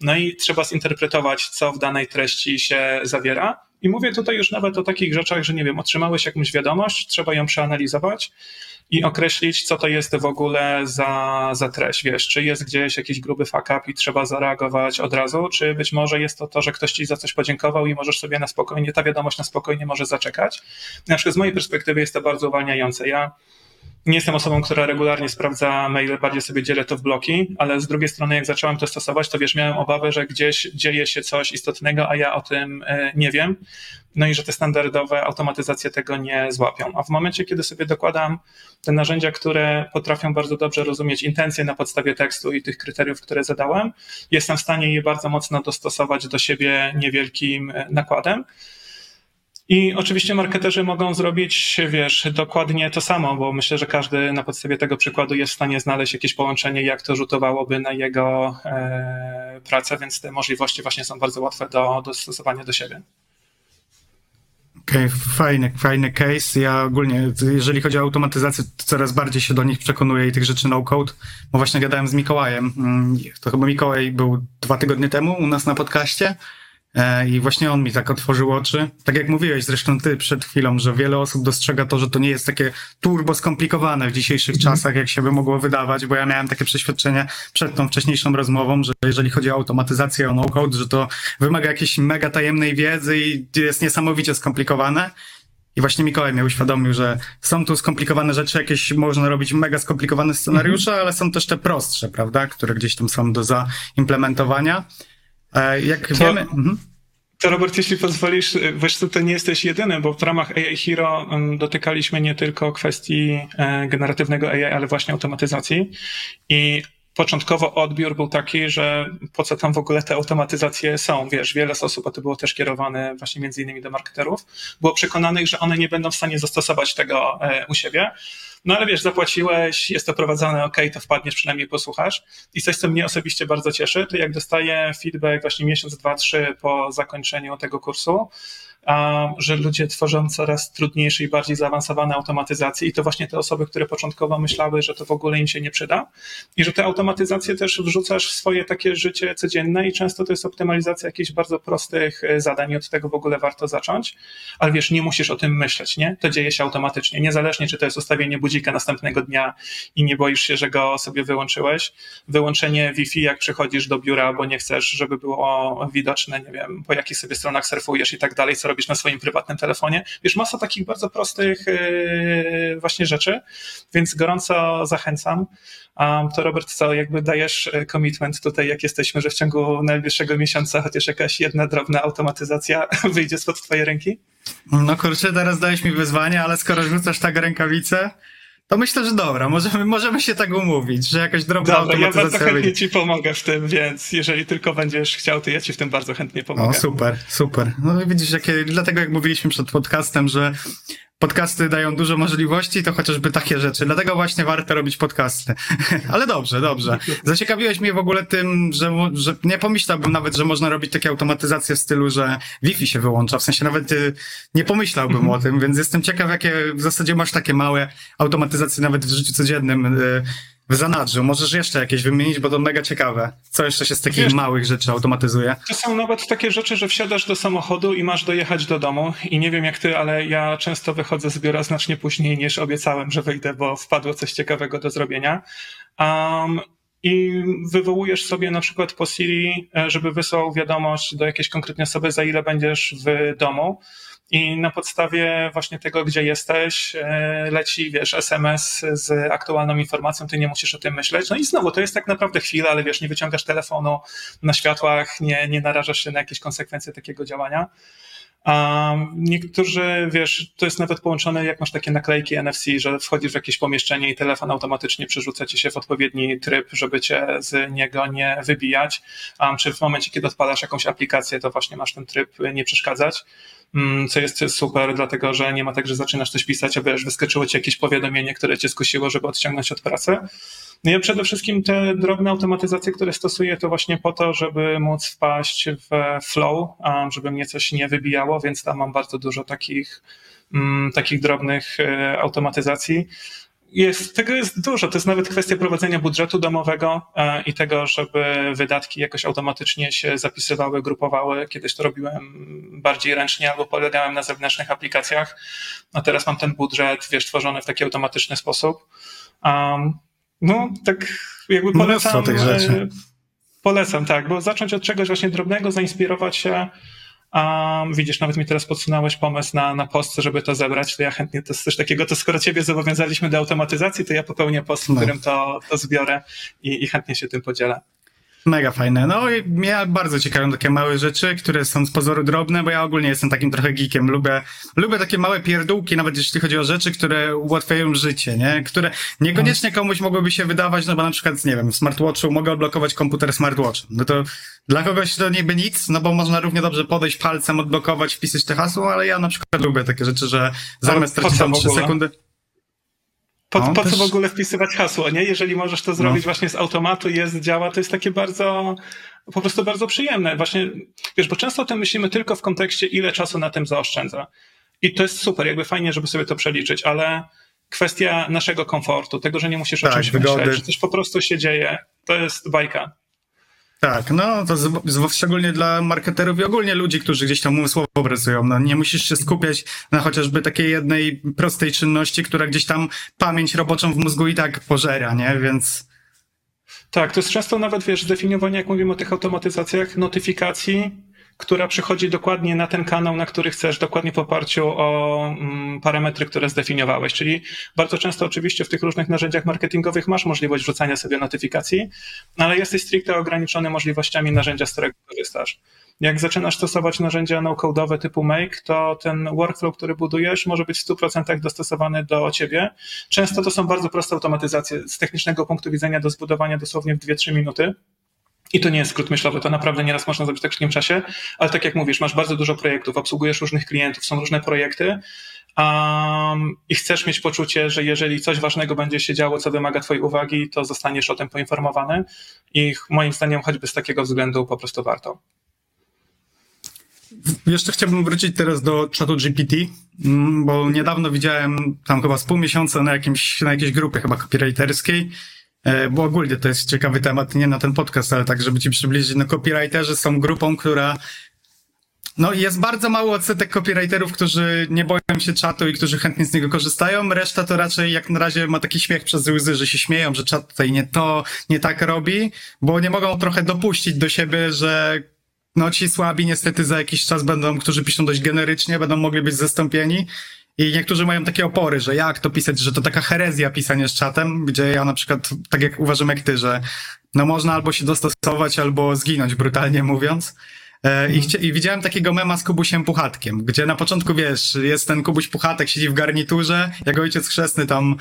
No i trzeba zinterpretować, co w danej treści się zawiera. I mówię tutaj już nawet o takich rzeczach, że nie wiem, otrzymałeś jakąś wiadomość, trzeba ją przeanalizować i określić, co to jest w ogóle za, za treść. Wiesz, czy jest gdzieś jakiś gruby fuck up i trzeba zareagować od razu, czy być może jest to to, że ktoś ci za coś podziękował i możesz sobie na spokojnie, ta wiadomość na spokojnie może zaczekać. Na przykład z mojej perspektywy jest to bardzo uwalniające. Ja nie jestem osobą, która regularnie sprawdza maile, bardziej sobie dzielę to w bloki, ale z drugiej strony, jak zacząłem to stosować, to wiesz, miałem obawę, że gdzieś dzieje się coś istotnego, a ja o tym e, nie wiem. No i że te standardowe automatyzacje tego nie złapią. A w momencie, kiedy sobie dokładam te narzędzia, które potrafią bardzo dobrze rozumieć intencje na podstawie tekstu i tych kryteriów, które zadałem, jestem w stanie je bardzo mocno dostosować do siebie niewielkim e, nakładem. I oczywiście marketerzy mogą zrobić, wiesz, dokładnie to samo, bo myślę, że każdy na podstawie tego przykładu jest w stanie znaleźć jakieś połączenie, jak to rzutowałoby na jego e, pracę, więc te możliwości właśnie są bardzo łatwe do dostosowania do siebie. Okej, okay, fajny, fajny case. Ja ogólnie, jeżeli chodzi o automatyzację, to coraz bardziej się do nich przekonuję i tych rzeczy no-code, bo właśnie gadałem z Mikołajem. Mm, to chyba Mikołaj był dwa tygodnie temu u nas na podcaście I właśnie on mi tak otworzył oczy. Tak jak mówiłeś zresztą ty przed chwilą, że wiele osób dostrzega to, że to nie jest takie turbo skomplikowane w dzisiejszych mm. czasach, jak się by mogło wydawać, bo ja miałem takie przeświadczenie przed tą wcześniejszą rozmową, że jeżeli chodzi o automatyzację, o no-code, że to wymaga jakiejś mega tajemnej wiedzy i jest niesamowicie skomplikowane. I właśnie Mikołaj mnie uświadomił, że są tu skomplikowane rzeczy, jakieś można robić mega skomplikowane scenariusze, mm ale są też te prostsze, prawda, które gdzieś tam są do zaimplementowania. Jak to, wiemy... Mhm. To Robert, jeśli pozwolisz, wiesz co, to nie jesteś jedyny, bo w ramach AI Hero dotykaliśmy nie tylko kwestii e, generatywnego AI, ale właśnie automatyzacji. I początkowo odbiór był taki, że po co tam w ogóle te automatyzacje są. Wiesz, wiele osób, a to było też kierowane właśnie między innymi do marketerów, było przekonanych, że one nie będą w stanie zastosować tego e, u siebie. No ale wiesz, zapłaciłeś, jest to prowadzone, ok, to wpadniesz, przynajmniej posłuchasz. I coś, co mnie osobiście bardzo cieszy, to jak dostaję feedback właśnie miesiąc, dwa, trzy po zakończeniu tego kursu, że ludzie tworzą coraz trudniejsze i bardziej zaawansowane automatyzacje i to właśnie te osoby, które początkowo myślały, że to w ogóle im się nie przyda i że te automatyzacje też wrzucasz w swoje takie życie codzienne i często to jest optymalizacja jakichś bardzo prostych e, zadań i od tego w ogóle warto zacząć, ale wiesz, nie musisz o tym myśleć, nie? To dzieje się automatycznie, niezależnie czy to jest ustawienie budzika następnego dnia i nie boisz się, że go sobie wyłączyłeś, wyłączenie Wi-Fi jak przychodzisz do biura, bo nie chcesz, żeby było widoczne, nie wiem, po jakich sobie stronach surfujesz i tak dalej, co robisz na swoim prywatnym telefonie. Wiesz, masa takich bardzo prostych yy, właśnie rzeczy, więc gorąco zachęcam. To Robert, co jakby dajesz e, commitment tutaj, jak jesteśmy, że w ciągu najbliższego miesiąca chociaż jakaś jedna drobna automatyzacja [LAUGHS] wyjdzie spod twojej ręki? No kurczę, teraz dałeś mi wyzwanie, ale skoro rzucasz tak rękawicę, to myślę, że dobra, możemy, możemy się tak umówić, że jakaś drobna dobra, ja bardzo chętnie ci pomogę w tym, więc jeżeli tylko będziesz chciał, to ja ci w tym bardzo chętnie pomogę. O, super, super. No widzisz, jakie, dlatego jak mówiliśmy przed podcastem, że podcasty dają dużo możliwości, to chociażby takie rzeczy. Dlatego właśnie warto robić podcasty. [LAUGHS] Ale dobrze, dobrze. Zaciekawiłeś mnie w ogóle tym, że, że nie pomyślałbym nawet, że można robić takie automatyzacje w stylu, że Wi-Fi się wyłącza. W sensie nawet y, nie pomyślałbym o tym, więc jestem ciekaw, jakie w zasadzie masz takie małe automatyzacje nawet w życiu codziennym. W zanadrzu. Możesz jeszcze jakieś wymienić, bo to mega ciekawe. Co jeszcze się z takich Wiesz- małych rzeczy automatyzuje? To są nawet takie rzeczy, że wsiadasz do samochodu i masz dojechać do domu. I nie wiem jak ty, ale ja często wychodzę z biura znacznie później niż obiecałem, że wyjdę, bo wpadło coś ciekawego do zrobienia. Um, I wywołujesz sobie na przykład po Siri, e, żeby wysłał wiadomość do jakiejś konkretnej osoby, za ile będziesz w domu. I na podstawie właśnie tego, gdzie jesteś, e, leci, wiesz, SMS z aktualną informacją, ty nie musisz o tym myśleć. No i znowu, to jest tak naprawdę chwila, ale wiesz, nie wyciągasz telefonu na światłach, nie, nie narażasz się na jakieś konsekwencje takiego działania. A niektórzy, wiesz, to jest nawet połączone, jak masz takie naklejki NFC, że wchodzisz w jakieś pomieszczenie i telefon automatycznie przerzuca ci się w odpowiedni tryb, żeby cię z niego nie wybijać. Um, czy w momencie, kiedy odpalasz jakąś aplikację, to właśnie masz ten tryb nie przeszkadzać. Mm, Co jest super, dlatego że nie ma tak, że zaczynasz coś pisać, a wiesz, wyskoczyło ci jakieś powiadomienie, które cię skusiło, żeby odciągnąć od pracy. No ja przede wszystkim te drobne automatyzacje, które stosuję, to właśnie po to, żeby móc wpaść w flow, żeby mnie coś nie wybijało, więc tam mam bardzo dużo takich, mm, takich drobnych e, automatyzacji. Jest, tego jest dużo. To jest nawet kwestia prowadzenia budżetu domowego e, i tego, żeby wydatki jakoś automatycznie się zapisywały, grupowały. Kiedyś to robiłem bardziej ręcznie albo polegałem na zewnętrznych aplikacjach. A teraz mam ten budżet, wiesz, tworzony w taki automatyczny sposób. Um, no, tak jakby Mnóstwo polecam. tych rzeczy. e, Polecam, tak, bo zacząć od czegoś właśnie drobnego, zainspirować się. Um, widzisz, nawet mi teraz podsunąłeś pomysł na, na post, żeby to zebrać, to ja chętnie to jest coś takiego, to skoro ciebie zobowiązaliśmy do automatyzacji, to ja popełnię post, w No. którym to, to zbiorę i, i chętnie się tym podzielę. Mega fajne. No i mnie bardzo ciekawią takie małe rzeczy, które są z pozoru drobne, bo ja ogólnie jestem takim trochę geekiem. Lubię, lubię takie małe pierdółki, nawet jeśli chodzi o rzeczy, które ułatwiają życie, nie? Które niekoniecznie komuś mogłyby się wydawać, no bo na przykład, nie wiem, w smartwatchu mogę odblokować komputer smartwatchem. No to dla kogoś to niby nic, no bo można równie dobrze podejść palcem, odblokować, wpisać te hasło, ale ja na przykład lubię takie rzeczy, że zamiast tracić tam w 3 ogóle? sekundy. Po, No, po co też- w ogóle wpisywać hasło, nie? Jeżeli możesz to zrobić właśnie z automatu, jest, działa, to jest takie bardzo, po prostu bardzo przyjemne. Właśnie, wiesz, bo często o tym myślimy tylko w kontekście, ile czasu na tym zaoszczędza. I to jest super, jakby fajnie, żeby sobie to przeliczyć, ale kwestia naszego komfortu, tego, że nie musisz o Tak, czymś wygody. myśleć, że coś po prostu się dzieje, to jest bajka. Tak, no to z, z, szczególnie dla marketerów i ogólnie ludzi, którzy gdzieś tam umysłowo pracują. No, nie musisz się skupiać na chociażby takiej jednej prostej czynności, która gdzieś tam pamięć roboczą w mózgu i tak pożera, nie? Więc Tak, to jest często nawet, wiesz, zdefiniowanie, jak mówimy o tych automatyzacjach, notyfikacji, która przychodzi dokładnie na ten kanał, na który chcesz, dokładnie w oparciu o mm, parametry, które zdefiniowałeś. Czyli bardzo często oczywiście w tych różnych narzędziach marketingowych masz możliwość wrzucania sobie notyfikacji, ale jesteś stricte ograniczony możliwościami narzędzia, z którego korzystasz. Jak zaczynasz stosować narzędzia no-code'owe typu Make, to ten workflow, który budujesz, może być w 100% dostosowany do ciebie. Często to są bardzo proste automatyzacje z technicznego punktu widzenia do zbudowania dosłownie w 2-3 minuty. I to nie jest skrót myślowy, to naprawdę nieraz można zrobić w tak krótkim czasie, ale tak jak mówisz, masz bardzo dużo projektów, obsługujesz różnych klientów, są różne projekty um, i chcesz mieć poczucie, że jeżeli coś ważnego będzie się działo, co wymaga twojej uwagi, to zostaniesz o tym poinformowany i moim zdaniem choćby z takiego względu po prostu warto. jeszcze chciałbym wrócić teraz do czatu GPT, mm, bo niedawno widziałem tam chyba z pół miesiąca na, jakimś, na jakiejś grupie chyba copywriterskiej, bo ogólnie to jest ciekawy temat, nie na ten podcast, ale tak, żeby ci przybliżyć, no copywriterzy są grupą, która no jest bardzo mały odsetek copywriterów, którzy nie boją się czatu i którzy chętnie z niego korzystają. Reszta to raczej jak na razie ma taki śmiech przez łzy, że się śmieją, że czat tutaj nie to, nie tak robi, bo nie mogą trochę dopuścić do siebie, że no ci słabi niestety za jakiś czas będą, którzy piszą dość generycznie, będą mogli być zastąpieni. I niektórzy mają takie opory, że jak to pisać, że to taka herezja pisanie z czatem, gdzie ja na przykład, tak jak uważam jak ty, że no można albo się dostosować, albo zginąć, brutalnie mówiąc. E, I, chcia- I widziałem takiego mema z Kubusiem Puchatkiem, gdzie na początku, wiesz, jest ten Kubuś Puchatek, siedzi w garniturze, jak ojciec chrzestny tam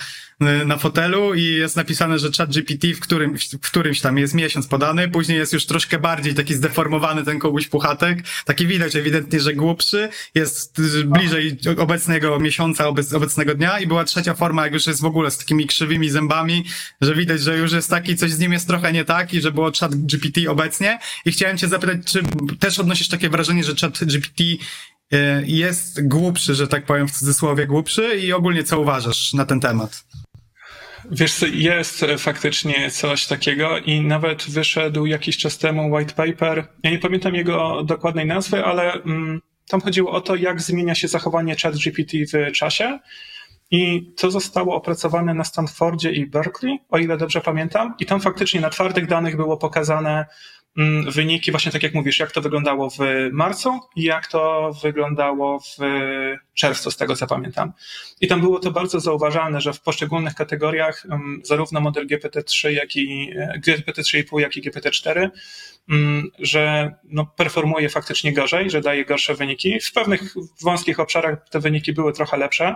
y, na fotelu i jest napisane, że chat GPT w, którym, w którymś tam jest miesiąc podany, później jest już troszkę bardziej taki zdeformowany ten Kubuś Puchatek, taki widać ewidentnie, że głupszy, jest bliżej obecnego miesiąca, obec, obecnego dnia i była trzecia forma, jak już jest w ogóle z takimi krzywymi zębami, że widać, że już jest taki, coś z nim jest trochę nie tak i że było chat GPT obecnie. I chciałem cię zapytać, czy też odnosisz takie wrażenie, że chat GPT y, jest głupszy, że tak powiem w cudzysłowie głupszy i ogólnie co uważasz na ten temat? Wiesz, jest faktycznie coś takiego i nawet wyszedł jakiś czas temu white paper. Ja nie pamiętam jego dokładnej nazwy, ale mm, tam chodziło o to, jak zmienia się zachowanie ChatGPT w czasie. I to zostało opracowane na Stanfordzie i Berkeley, o ile dobrze pamiętam. I tam faktycznie na twardych danych było pokazane, wyniki, właśnie tak jak mówisz, jak to wyglądało w marcu i jak to wyglądało w czerwcu, z tego co pamiętam. I tam było to bardzo zauważalne, że w poszczególnych kategoriach, mm, zarówno model GPT-3, jak i GPT-3,5, jak i GPT-4, mm, że no, performuje faktycznie gorzej, że daje gorsze wyniki. W pewnych wąskich obszarach te wyniki były trochę lepsze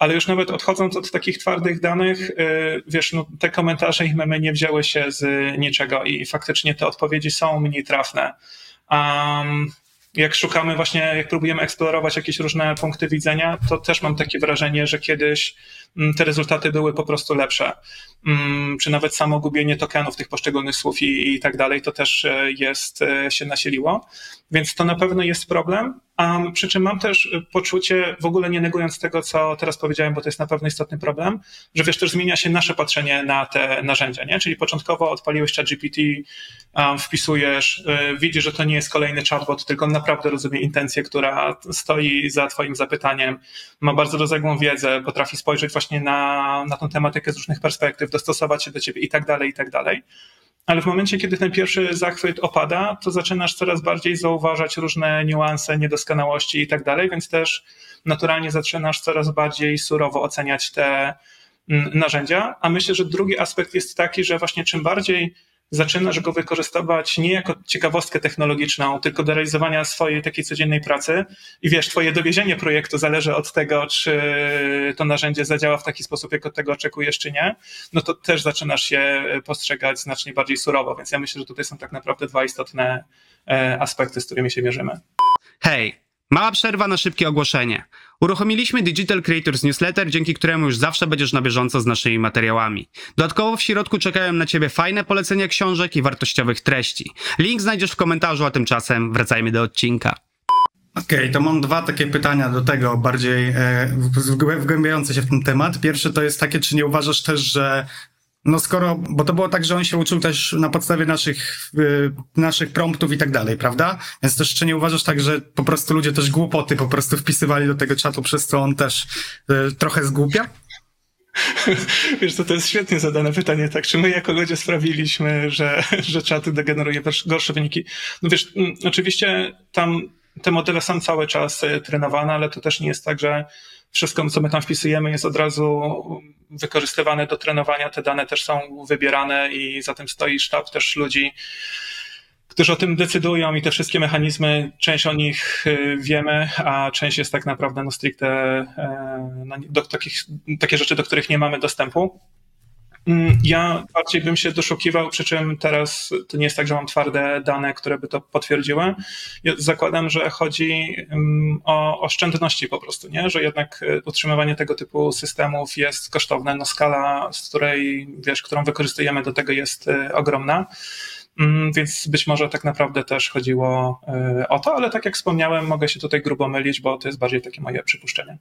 ale już nawet odchodząc od takich twardych danych, y, wiesz, no, te komentarze i memy nie wzięły się z niczego i faktycznie te odpowiedzi są mniej trafne. Um, jak szukamy właśnie, jak próbujemy eksplorować jakieś różne punkty widzenia, to też mam takie wrażenie, że kiedyś te rezultaty były po prostu lepsze. Mm, czy nawet samo gubienie tokenów tych poszczególnych słów i, i tak dalej, to też e, jest, e, się nasiliło. Więc to na pewno jest problem. Um, przy czym mam też poczucie, w ogóle nie negując tego, co teraz powiedziałem, bo to jest na pewno istotny problem, że wiesz, też zmienia się nasze patrzenie na te narzędzia, nie? Czyli początkowo odpaliłeś chat GPT, um, wpisujesz, y, widzisz, że to nie jest kolejny chatbot, tylko on naprawdę rozumie intencję, która stoi za twoim zapytaniem, ma bardzo rozległą wiedzę, potrafi spojrzeć właśnie na, na tą tematykę z różnych perspektyw, dostosować się do ciebie i tak dalej, i tak dalej ale w momencie, kiedy ten pierwszy zachwyt opada, to zaczynasz coraz bardziej zauważać różne niuanse, niedoskonałości i tak dalej, więc też naturalnie zaczynasz coraz bardziej surowo oceniać te mm, narzędzia. A myślę, że drugi aspekt jest taki, że właśnie czym bardziej zaczynasz go wykorzystywać nie jako ciekawostkę technologiczną, tylko do realizowania swojej takiej codziennej pracy. I wiesz, twoje dowiezienie projektu zależy od tego, czy to narzędzie zadziała w taki sposób, jak od tego oczekujesz, czy nie, no to też zaczynasz się postrzegać znacznie bardziej surowo. Więc ja myślę, że tutaj są tak naprawdę dwa istotne e, aspekty, z którymi się mierzymy. Hej, Mała przerwa na szybkie ogłoszenie. Uruchomiliśmy Digital Creators Newsletter, dzięki któremu już zawsze będziesz na bieżąco z naszymi materiałami. Dodatkowo w środku czekają na Ciebie fajne polecenia książek i wartościowych treści. Link znajdziesz w komentarzu, a tymczasem wracajmy do odcinka. Okej, okay, to mam dwa takie pytania do tego, bardziej e, wgłębiające się w ten temat. Pierwsze to jest takie, czy nie uważasz też, że no skoro, bo to było tak, że on się uczył też na podstawie naszych, y, naszych promptów i tak dalej, prawda? Więc też czy nie uważasz tak, że po prostu ludzie też głupoty po prostu wpisywali do tego czatu, przez co on też y, trochę zgłupia? [LAUGHS] Wiesz, to, to jest świetnie zadane pytanie, tak? Czy my jako ludzie sprawiliśmy, że, [LAUGHS] że czaty degeneruje gorsze wyniki? No wiesz, oczywiście tam te modele są cały czas y, trenowane, ale to też nie jest tak, że wszystko, co my tam wpisujemy, jest od razu wykorzystywane do trenowania. Te dane też są wybierane i za tym stoi sztab też ludzi, którzy o tym decydują i te wszystkie mechanizmy, część o nich y, wiemy, a część jest tak naprawdę no stricte e, no, do takich, takie rzeczy, do których nie mamy dostępu. Mm, ja bardziej bym się doszukiwał, przy czym teraz to nie jest tak, że mam twarde dane, które by to potwierdziły. Ja zakładam, że chodzi mm, o oszczędności po prostu, nie? że jednak e, utrzymywanie tego typu systemów jest kosztowne. No skala, z której, wiesz, którą wykorzystujemy do tego jest e, ogromna. Mm, więc być może tak naprawdę też chodziło e, o to, ale tak jak wspomniałem, mogę się tutaj grubo mylić, bo to jest bardziej takie moje przypuszczenie.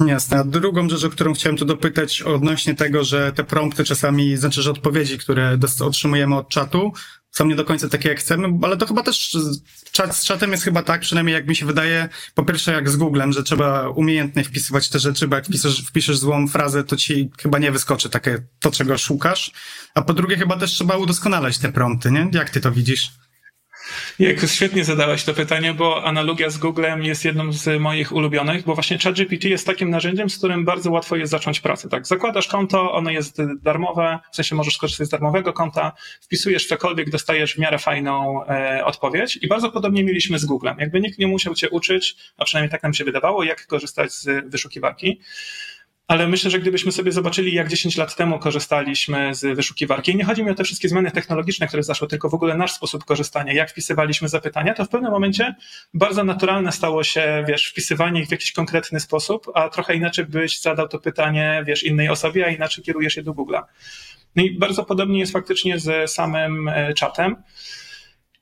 Jasne. A drugą rzecz, o którą chciałem tu dopytać odnośnie tego, że te prompty czasami, znaczy, że odpowiedzi, które otrzymujemy od czatu, są nie do końca takie, jak chcemy, ale to chyba też czat, z czatem jest chyba tak, przynajmniej jak mi się wydaje, po pierwsze jak z Googlem, że trzeba umiejętnie wpisywać te rzeczy, bo jak wpiszesz, wpiszesz złą frazę, to ci chyba nie wyskoczy takie to, czego szukasz. A po drugie chyba też trzeba udoskonalać te prompty, nie? Jak ty to widzisz? Jak świetnie zadałeś to pytanie, bo analogia z Googlem jest jedną z moich ulubionych, bo właśnie ChatGPT jest takim narzędziem, z którym bardzo łatwo jest zacząć pracę. Tak, zakładasz konto, ono jest darmowe, w sensie możesz skorzystać z darmowego konta, wpisujesz cokolwiek, dostajesz w miarę fajną e, odpowiedź i bardzo podobnie mieliśmy z Googlem. Jakby nikt nie musiał cię uczyć, a przynajmniej tak nam się wydawało, jak korzystać z wyszukiwarki. Ale myślę, że gdybyśmy sobie zobaczyli, jak 10 lat temu korzystaliśmy z wyszukiwarki, i nie chodzi mi o te wszystkie zmiany technologiczne, które zaszły, tylko w ogóle nasz sposób korzystania, jak wpisywaliśmy zapytania, to w pewnym momencie bardzo naturalne stało się, wiesz, wpisywanie ich w jakiś konkretny sposób, a trochę inaczej byś zadał to pytanie, wiesz, innej osobie, a inaczej kierujesz je do Google'a. No i bardzo podobnie jest faktycznie z samym e, czatem.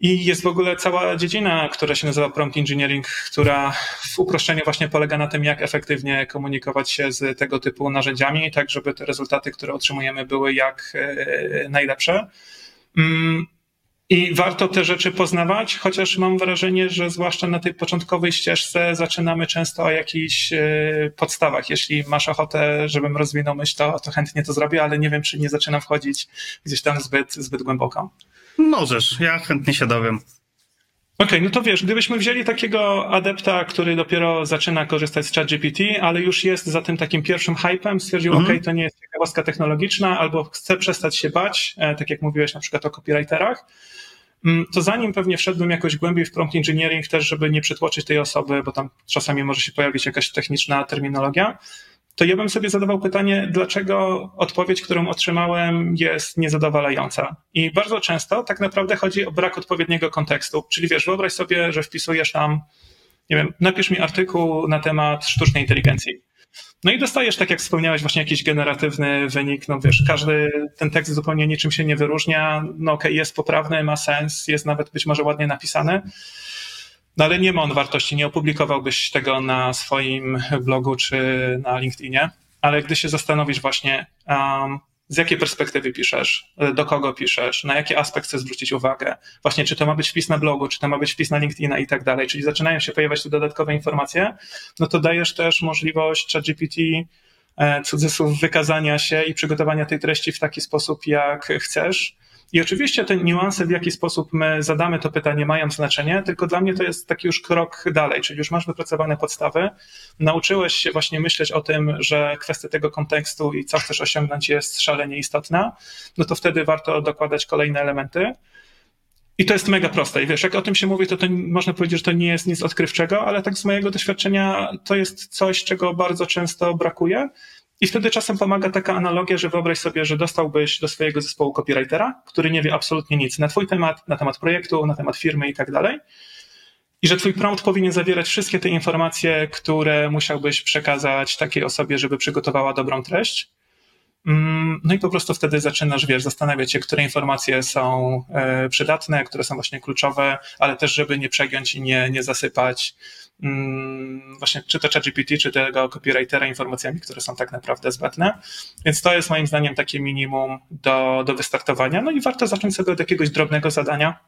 I jest w ogóle cała dziedzina, która się nazywa prompt engineering, która w uproszczeniu właśnie polega na tym, jak efektywnie komunikować się z tego typu narzędziami, tak żeby te rezultaty, które otrzymujemy, były jak e, najlepsze. Mm, I warto te rzeczy poznawać, chociaż mam wrażenie, że zwłaszcza na tej początkowej ścieżce zaczynamy często o jakichś e, podstawach. Jeśli masz ochotę, żebym rozwinął myśl, to, to chętnie to zrobię, ale nie wiem, czy nie zaczynam wchodzić gdzieś tam zbyt, zbyt głęboko. Możesz, ja chętnie się dowiem. Okej, okay, no to wiesz, gdybyśmy wzięli takiego adepta, który dopiero zaczyna korzystać z ChatGPT, ale już jest za tym takim pierwszym hypem, stwierdził, okej, okay, to nie jest ciekawostka technologiczna, albo chce przestać się bać, e, tak jak mówiłeś na przykład o copywriterach, mm, to zanim pewnie wszedłbym jakoś głębiej w prompt engineering też, żeby nie przytłoczyć tej osoby, bo tam czasami może się pojawić jakaś techniczna terminologia, to ja bym sobie zadawał pytanie, dlaczego odpowiedź, którą otrzymałem, jest niezadowalająca. I bardzo często tak naprawdę chodzi o brak odpowiedniego kontekstu. Czyli wiesz, wyobraź sobie, że wpisujesz tam, nie wiem, napisz mi artykuł na temat sztucznej inteligencji. No i dostajesz, tak jak wspomniałeś, właśnie jakiś generatywny wynik. No wiesz, każdy ten tekst zupełnie niczym się nie wyróżnia. No okej, okay, jest poprawny, ma sens, jest nawet być może ładnie napisany no ale nie ma on wartości, nie opublikowałbyś tego na swoim blogu czy na LinkedInie, ale gdy się zastanowisz właśnie, um, z jakiej perspektywy piszesz, do kogo piszesz, na jakie aspekt chcesz zwrócić uwagę, właśnie czy to ma być wpis na blogu, czy to ma być wpis na LinkedIna i tak dalej, czyli zaczynają się pojawiać tu dodatkowe informacje, no to dajesz też możliwość ChatGPT e, cudzysłów wykazania się i przygotowania tej treści w taki sposób, jak chcesz, i oczywiście te niuanse, w jaki sposób my zadamy to pytanie, mają znaczenie, tylko dla mnie to jest taki już krok dalej, czyli już masz wypracowane podstawy, nauczyłeś się właśnie myśleć o tym, że kwestia tego kontekstu i co chcesz osiągnąć jest szalenie istotna, no to wtedy warto dokładać kolejne elementy. I to jest mega proste. I wiesz, jak o tym się mówi, to, to można powiedzieć, że to nie jest nic odkrywczego, ale tak z mojego doświadczenia to jest coś, czego bardzo często brakuje. I wtedy czasem pomaga taka analogia, że wyobraź sobie, że dostałbyś do swojego zespołu copywritera, który nie wie absolutnie nic na twój temat, na temat projektu, na temat firmy i tak dalej. I że twój prompt powinien zawierać wszystkie te informacje, które musiałbyś przekazać takiej osobie, żeby przygotowała dobrą treść. Mm, no i po prostu wtedy zaczynasz, wiesz, zastanawiać się, które informacje są e, przydatne, które są właśnie kluczowe, ale też, żeby nie przegiąć i nie, nie zasypać mm, właśnie czy to ChatGPT, czy tego copywritera informacjami, które są tak naprawdę zbędne. Więc to jest moim zdaniem takie minimum do, do wystartowania. No i warto zacząć sobie od jakiegoś drobnego zadania,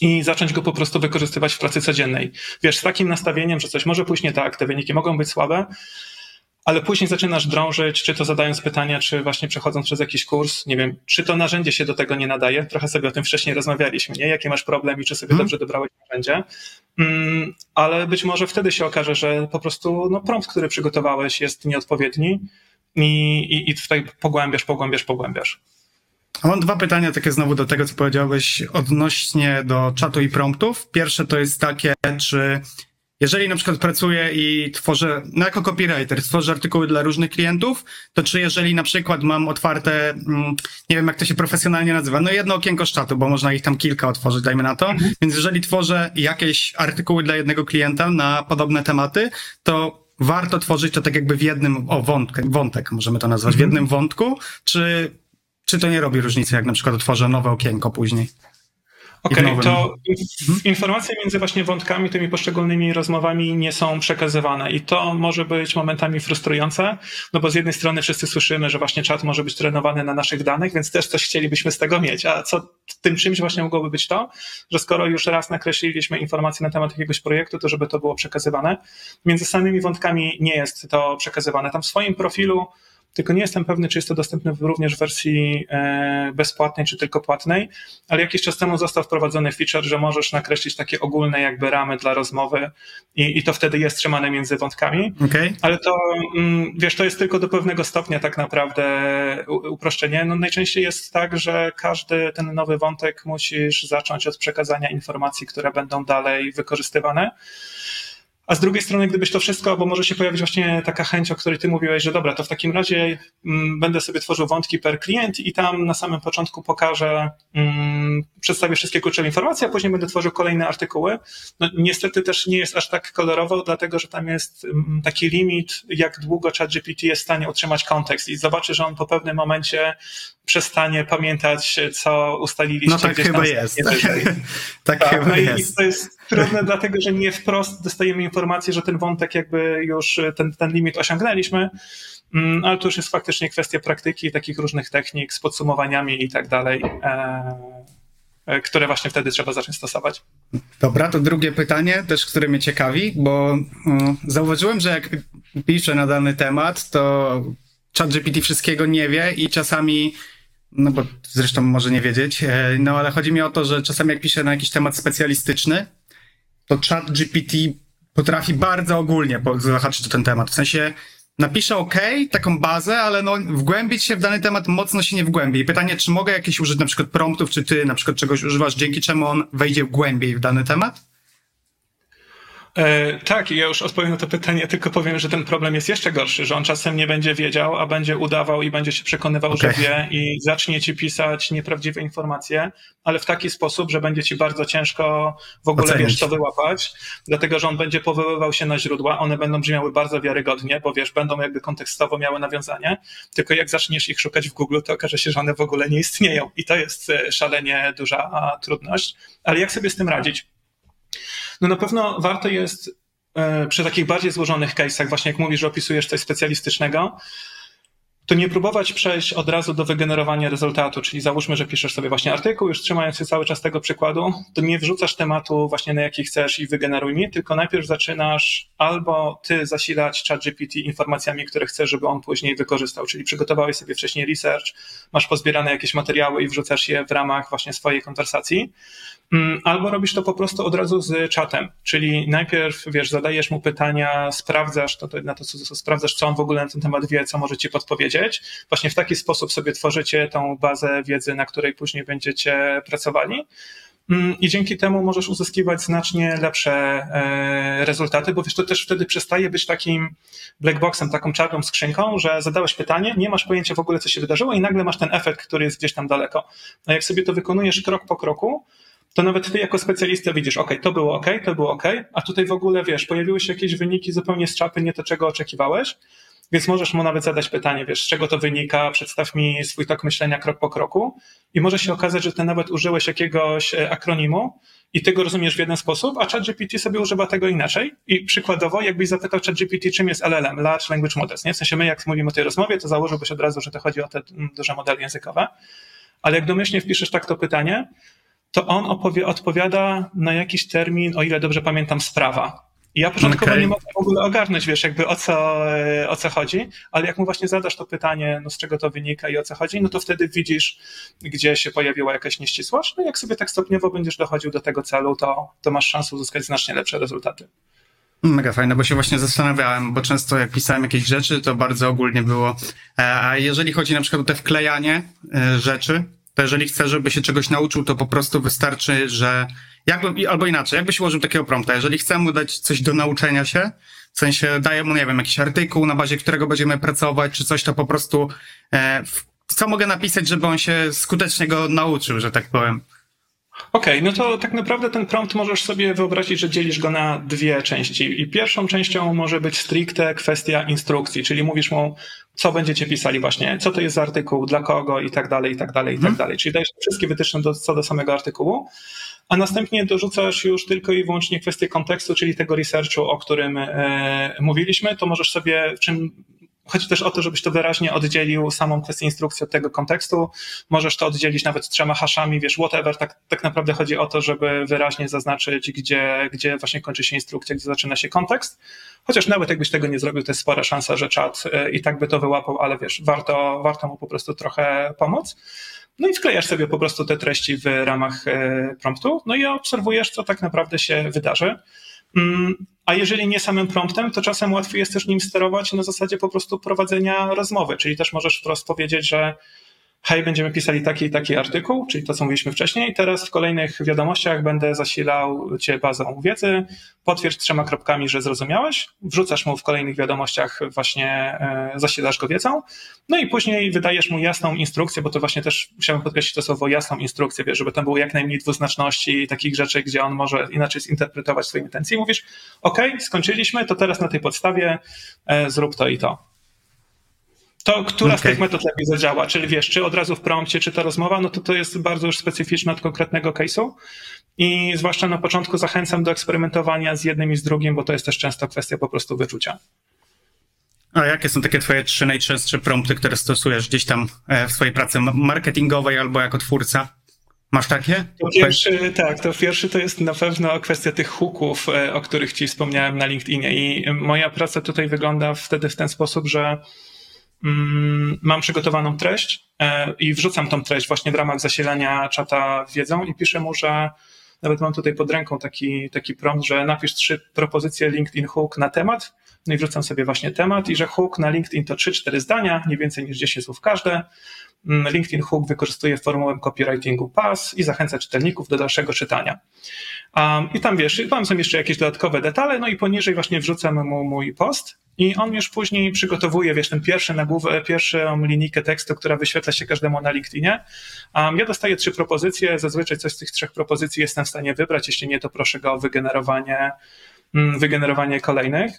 i zacząć go po prostu wykorzystywać w pracy codziennej. Wiesz, z takim nastawieniem, że coś może pójść nie tak, te wyniki mogą być słabe, ale później zaczynasz drążyć, czy to zadając pytania, czy właśnie przechodząc przez jakiś kurs, nie wiem, czy to narzędzie się do tego nie nadaje. Trochę sobie o tym wcześniej rozmawialiśmy, nie? Jaki masz problem i czy sobie hmm. dobrze dobrałeś narzędzie. Mm, ale być może wtedy się okaże, że po prostu no, prompt, który przygotowałeś jest nieodpowiedni i, i, i tutaj pogłębiasz, pogłębiasz, pogłębiasz. Mam dwa pytania takie znowu do tego, co powiedziałeś odnośnie do czatu i promptów. Pierwsze to jest takie, czy jeżeli na przykład pracuję i tworzę, no jako copywriter, tworzę artykuły dla różnych klientów, to czy jeżeli na przykład mam otwarte, mm, nie wiem jak to się profesjonalnie nazywa, no jedno okienko z czatu, bo można ich tam kilka otworzyć, dajmy na to, mhm. więc jeżeli tworzę jakieś artykuły dla jednego klienta na podobne tematy, to warto tworzyć to tak jakby w jednym, o wątek, wątek możemy to nazwać, mhm. w jednym wątku, czy, czy to nie robi różnicy, jak na przykład otworzę nowe okienko później? Okej, okay, to mhm. informacje między właśnie wątkami, tymi poszczególnymi rozmowami nie są przekazywane i to może być momentami frustrujące, no bo z jednej strony wszyscy słyszymy, że właśnie czat może być trenowany na naszych danych, więc też coś chcielibyśmy z tego mieć, a co tym czymś właśnie mogłoby być to, że skoro już raz nakreśliliśmy informacje na temat jakiegoś projektu, to żeby to było przekazywane. Między samymi wątkami nie jest to przekazywane. Tam w swoim profilu tylko nie jestem pewny, czy jest to dostępne również w wersji e, bezpłatnej, czy tylko płatnej, ale jakiś czas temu został wprowadzony feature, że możesz nakreślić takie ogólne jakby ramy dla rozmowy i, i to wtedy jest trzymane między wątkami. Okay. Ale to, mm, wiesz, to jest tylko do pewnego stopnia tak naprawdę uproszczenie. No najczęściej jest tak, że każdy ten nowy wątek musisz zacząć od przekazania informacji, które będą dalej wykorzystywane. A z drugiej strony, gdybyś to wszystko, bo może się pojawić właśnie taka chęć, o której ty mówiłeś, że dobra, to w takim razie mm, będę sobie tworzył wątki per klient i tam na samym początku pokażę, mm, przedstawię wszystkie kluczowe informacje, a później będę tworzył kolejne artykuły. No, niestety też nie jest aż tak kolorowo, dlatego że tam jest mm, taki limit, jak długo ChatGPT jest w stanie utrzymać kontekst i zobaczy, że on po pewnym momencie przestanie pamiętać, co ustaliliście. No tak chyba jest. [LAUGHS] tak, tak chyba no jest. I to jest trudne, [LAUGHS] dlatego że nie wprost dostajemy informację, że ten wątek jakby już, ten, ten limit osiągnęliśmy, mm, ale to już jest faktycznie kwestia praktyki, takich różnych technik z podsumowaniami i tak dalej, e, e, które właśnie wtedy trzeba zacząć stosować. Dobra, to drugie pytanie też, które mnie ciekawi, bo mm, zauważyłem, że jak piszę na dany temat, to ChatGPT wszystkiego nie wie i czasami no bo zresztą może nie wiedzieć, e, no ale chodzi mi o to, że czasami jak piszę na jakiś temat specjalistyczny, to chat GPT potrafi bardzo ogólnie zahaczyć ten temat. W sensie napiszę OK, taką bazę, ale no wgłębić się w dany temat mocno się nie wgłębi. I pytanie, czy mogę jakieś użyć na przykład promptów, czy ty na przykład czegoś używasz, dzięki czemu on wejdzie głębiej w dany temat? E, tak, ja już odpowiem na to pytanie, tylko powiem, że ten problem jest jeszcze gorszy, że on czasem nie będzie wiedział, a będzie udawał i będzie się przekonywał, okay. że wie i zacznie ci pisać nieprawdziwe informacje, ale w taki sposób, że będzie ci bardzo ciężko w ogóle wiesz, to wyłapać, dlatego że on będzie powoływał się na źródła, one będą brzmiały bardzo wiarygodnie, bo wiesz, będą jakby kontekstowo miały nawiązanie, tylko jak zaczniesz ich szukać w Google, to okaże się, że one w ogóle nie istnieją i to jest e, szalenie duża trudność. Ale jak sobie z tym radzić? No na pewno warto jest e, przy takich bardziej złożonych case'ach, właśnie jak mówisz, że opisujesz coś specjalistycznego, to nie próbować przejść od razu do wygenerowania rezultatu, czyli załóżmy, że piszesz sobie właśnie artykuł, już trzymając się cały czas tego przykładu, to nie wrzucasz tematu właśnie na jaki chcesz i wygeneruj mi, tylko najpierw zaczynasz albo ty zasilać ChatGPT informacjami, które chcesz, żeby on później wykorzystał, czyli przygotowałeś sobie wcześniej research, masz pozbierane jakieś materiały i wrzucasz je w ramach właśnie swojej konwersacji, albo robisz to po prostu od razu z czatem, czyli najpierw, wiesz, zadajesz mu pytania, sprawdzasz to, to na to, co, sprawdzasz, co on w ogóle na ten temat wie, co może ci podpowiedzieć, Właśnie w taki sposób sobie tworzycie tą bazę wiedzy, na której później będziecie pracowali. Mm, I dzięki temu możesz uzyskiwać znacznie lepsze e, rezultaty, bo wiesz, to też wtedy przestaje być takim blackboxem, taką czarną skrzynką, że zadałeś pytanie, nie masz pojęcia w ogóle, co się wydarzyło, i nagle masz ten efekt, który jest gdzieś tam daleko. A jak sobie to wykonujesz krok po kroku, to nawet ty jako specjalista widzisz, ok, to było ok, to było ok, a tutaj w ogóle wiesz, pojawiły się jakieś wyniki zupełnie z czapy, nie to, czego oczekiwałeś. Więc możesz mu nawet zadać pytanie, wiesz, z czego to wynika, przedstaw mi swój tok myślenia krok po kroku i może się okazać, że ty nawet użyłeś jakiegoś e, akronimu i ty go rozumiesz w jeden sposób, a ChatGPT sobie używa tego inaczej i przykładowo jakbyś zapytał ChatGPT, czym jest LLM, Large Language Models, nie? W sensie my jak mówimy o tej rozmowie, to założyłbyś od razu, że to chodzi o te mm, duże modele językowe, ale jak domyślnie wpiszesz tak to pytanie, to on odpowiada na jakiś termin, o ile dobrze pamiętam, sprawa. I ja początkowo okay. nie mogę w ogóle ogarnąć, wiesz, jakby o co, o co chodzi, ale jak mu właśnie zadasz to pytanie, no z czego to wynika i o co chodzi, no to wtedy widzisz, gdzie się pojawiła jakaś nieścisłość, no i jak sobie tak stopniowo będziesz dochodził do tego celu, to, to masz szansę uzyskać znacznie lepsze rezultaty. Mega fajne, bo się właśnie zastanawiałem, bo często jak pisałem jakieś rzeczy, to bardzo ogólnie było. E, a jeżeli chodzi na przykład o te wklejanie e, rzeczy, to jeżeli chcę, żeby się czegoś nauczył, to po prostu wystarczy, że jakby, albo inaczej, jakbyś ułożył takiego prompta, jeżeli chcę mu dać coś do nauczenia się, w sensie daję mu, nie wiem, jakiś artykuł, na bazie którego będziemy pracować, czy coś, to po prostu e, co mogę napisać, żeby on się skutecznie go nauczył, że tak powiem. Okej, okay, no to tak naprawdę ten prompt możesz sobie wyobrazić, że dzielisz go na dwie części. I pierwszą częścią może być stricte kwestia instrukcji, czyli mówisz mu, co będziecie pisali właśnie, co to jest za artykuł, dla kogo i tak dalej, i tak dalej, i tak mhm. dalej. Czyli dajesz wszystkie wytyczne do, co do samego artykułu, a następnie dorzucasz już tylko i wyłącznie kwestię kontekstu, czyli tego researchu, o którym e, mówiliśmy, to możesz sobie, czym Chodzi też o to, żebyś to wyraźnie oddzielił samą kwestię instrukcji od tego kontekstu. Możesz to oddzielić nawet trzema haszami, wiesz, whatever. Tak, tak naprawdę chodzi o to, żeby wyraźnie zaznaczyć, gdzie, gdzie właśnie kończy się instrukcja, gdzie zaczyna się kontekst. Chociaż nawet jakbyś tego nie zrobił, to jest spora szansa, że czat e, i tak by to wyłapał, ale wiesz, warto, warto mu po prostu trochę pomóc. No i wklejasz sobie po prostu te treści w ramach e, promptu, no i obserwujesz, co tak naprawdę się wydarzy. A jeżeli nie samym promptem, to czasem łatwiej jest też nim sterować na zasadzie po prostu prowadzenia rozmowy, czyli też możesz wprost powiedzieć, że hej, będziemy pisali taki i taki artykuł, czyli to, co mówiliśmy wcześniej. Teraz w kolejnych wiadomościach będę zasilał cię bazą wiedzy. Potwierdź trzema kropkami, że zrozumiałeś. Wrzucasz mu w kolejnych wiadomościach właśnie, e, zasilasz go wiedzą. No i później wydajesz mu jasną instrukcję, bo to właśnie też chciałbym podkreślić to słowo jasną instrukcję, wiesz, żeby tam było jak najmniej dwuznaczności i takich rzeczy, gdzie on może inaczej zinterpretować swoje intencje. I mówisz, OK, skończyliśmy, to teraz na tej podstawie e, zrób to i to to która okay. z tych metod lepiej zadziała? Czyli wiesz, czy od razu w prompcie, czy ta rozmowa, no to to jest bardzo już specyficzne od konkretnego case'u. I zwłaszcza na początku zachęcam do eksperymentowania z jednym i z drugim, bo to jest też często kwestia po prostu wyczucia. A jakie są takie twoje trzy najczęstsze prompty, które stosujesz gdzieś tam e, w swojej pracy marketingowej albo jako twórca? Masz takie? To pierwszy, tak, to pierwszy to jest na pewno kwestia tych hooków, e, o których ci wspomniałem na LinkedInie. I moja praca tutaj wygląda wtedy w ten sposób, że mam przygotowaną treść e, i wrzucam tą treść właśnie w ramach zasilania czata wiedzą i piszę mu, że nawet mam tutaj pod ręką taki, taki prompt, że napisz trzy propozycje LinkedIn hook na temat, no i wrzucam sobie właśnie temat i że hook na LinkedIn to 3-4 zdania, nie więcej niż 10 słów każde. Mm, LinkedIn Hook wykorzystuje formułę copywritingu PAS i zachęca czytelników do dalszego czytania. Um, I tam wiesz, mam są jeszcze jakieś dodatkowe detale, no i poniżej właśnie wrzucam mu mój post i on już później przygotowuje, wiesz, ten pierwszy nagłówek, pierwszą linijkę tekstu, która wyświetla się każdemu na LinkedInie. Um, ja dostaję trzy propozycje, zazwyczaj coś z tych trzech propozycji jestem w stanie wybrać, jeśli nie, to proszę go o wygenerowanie, mm, wygenerowanie kolejnych.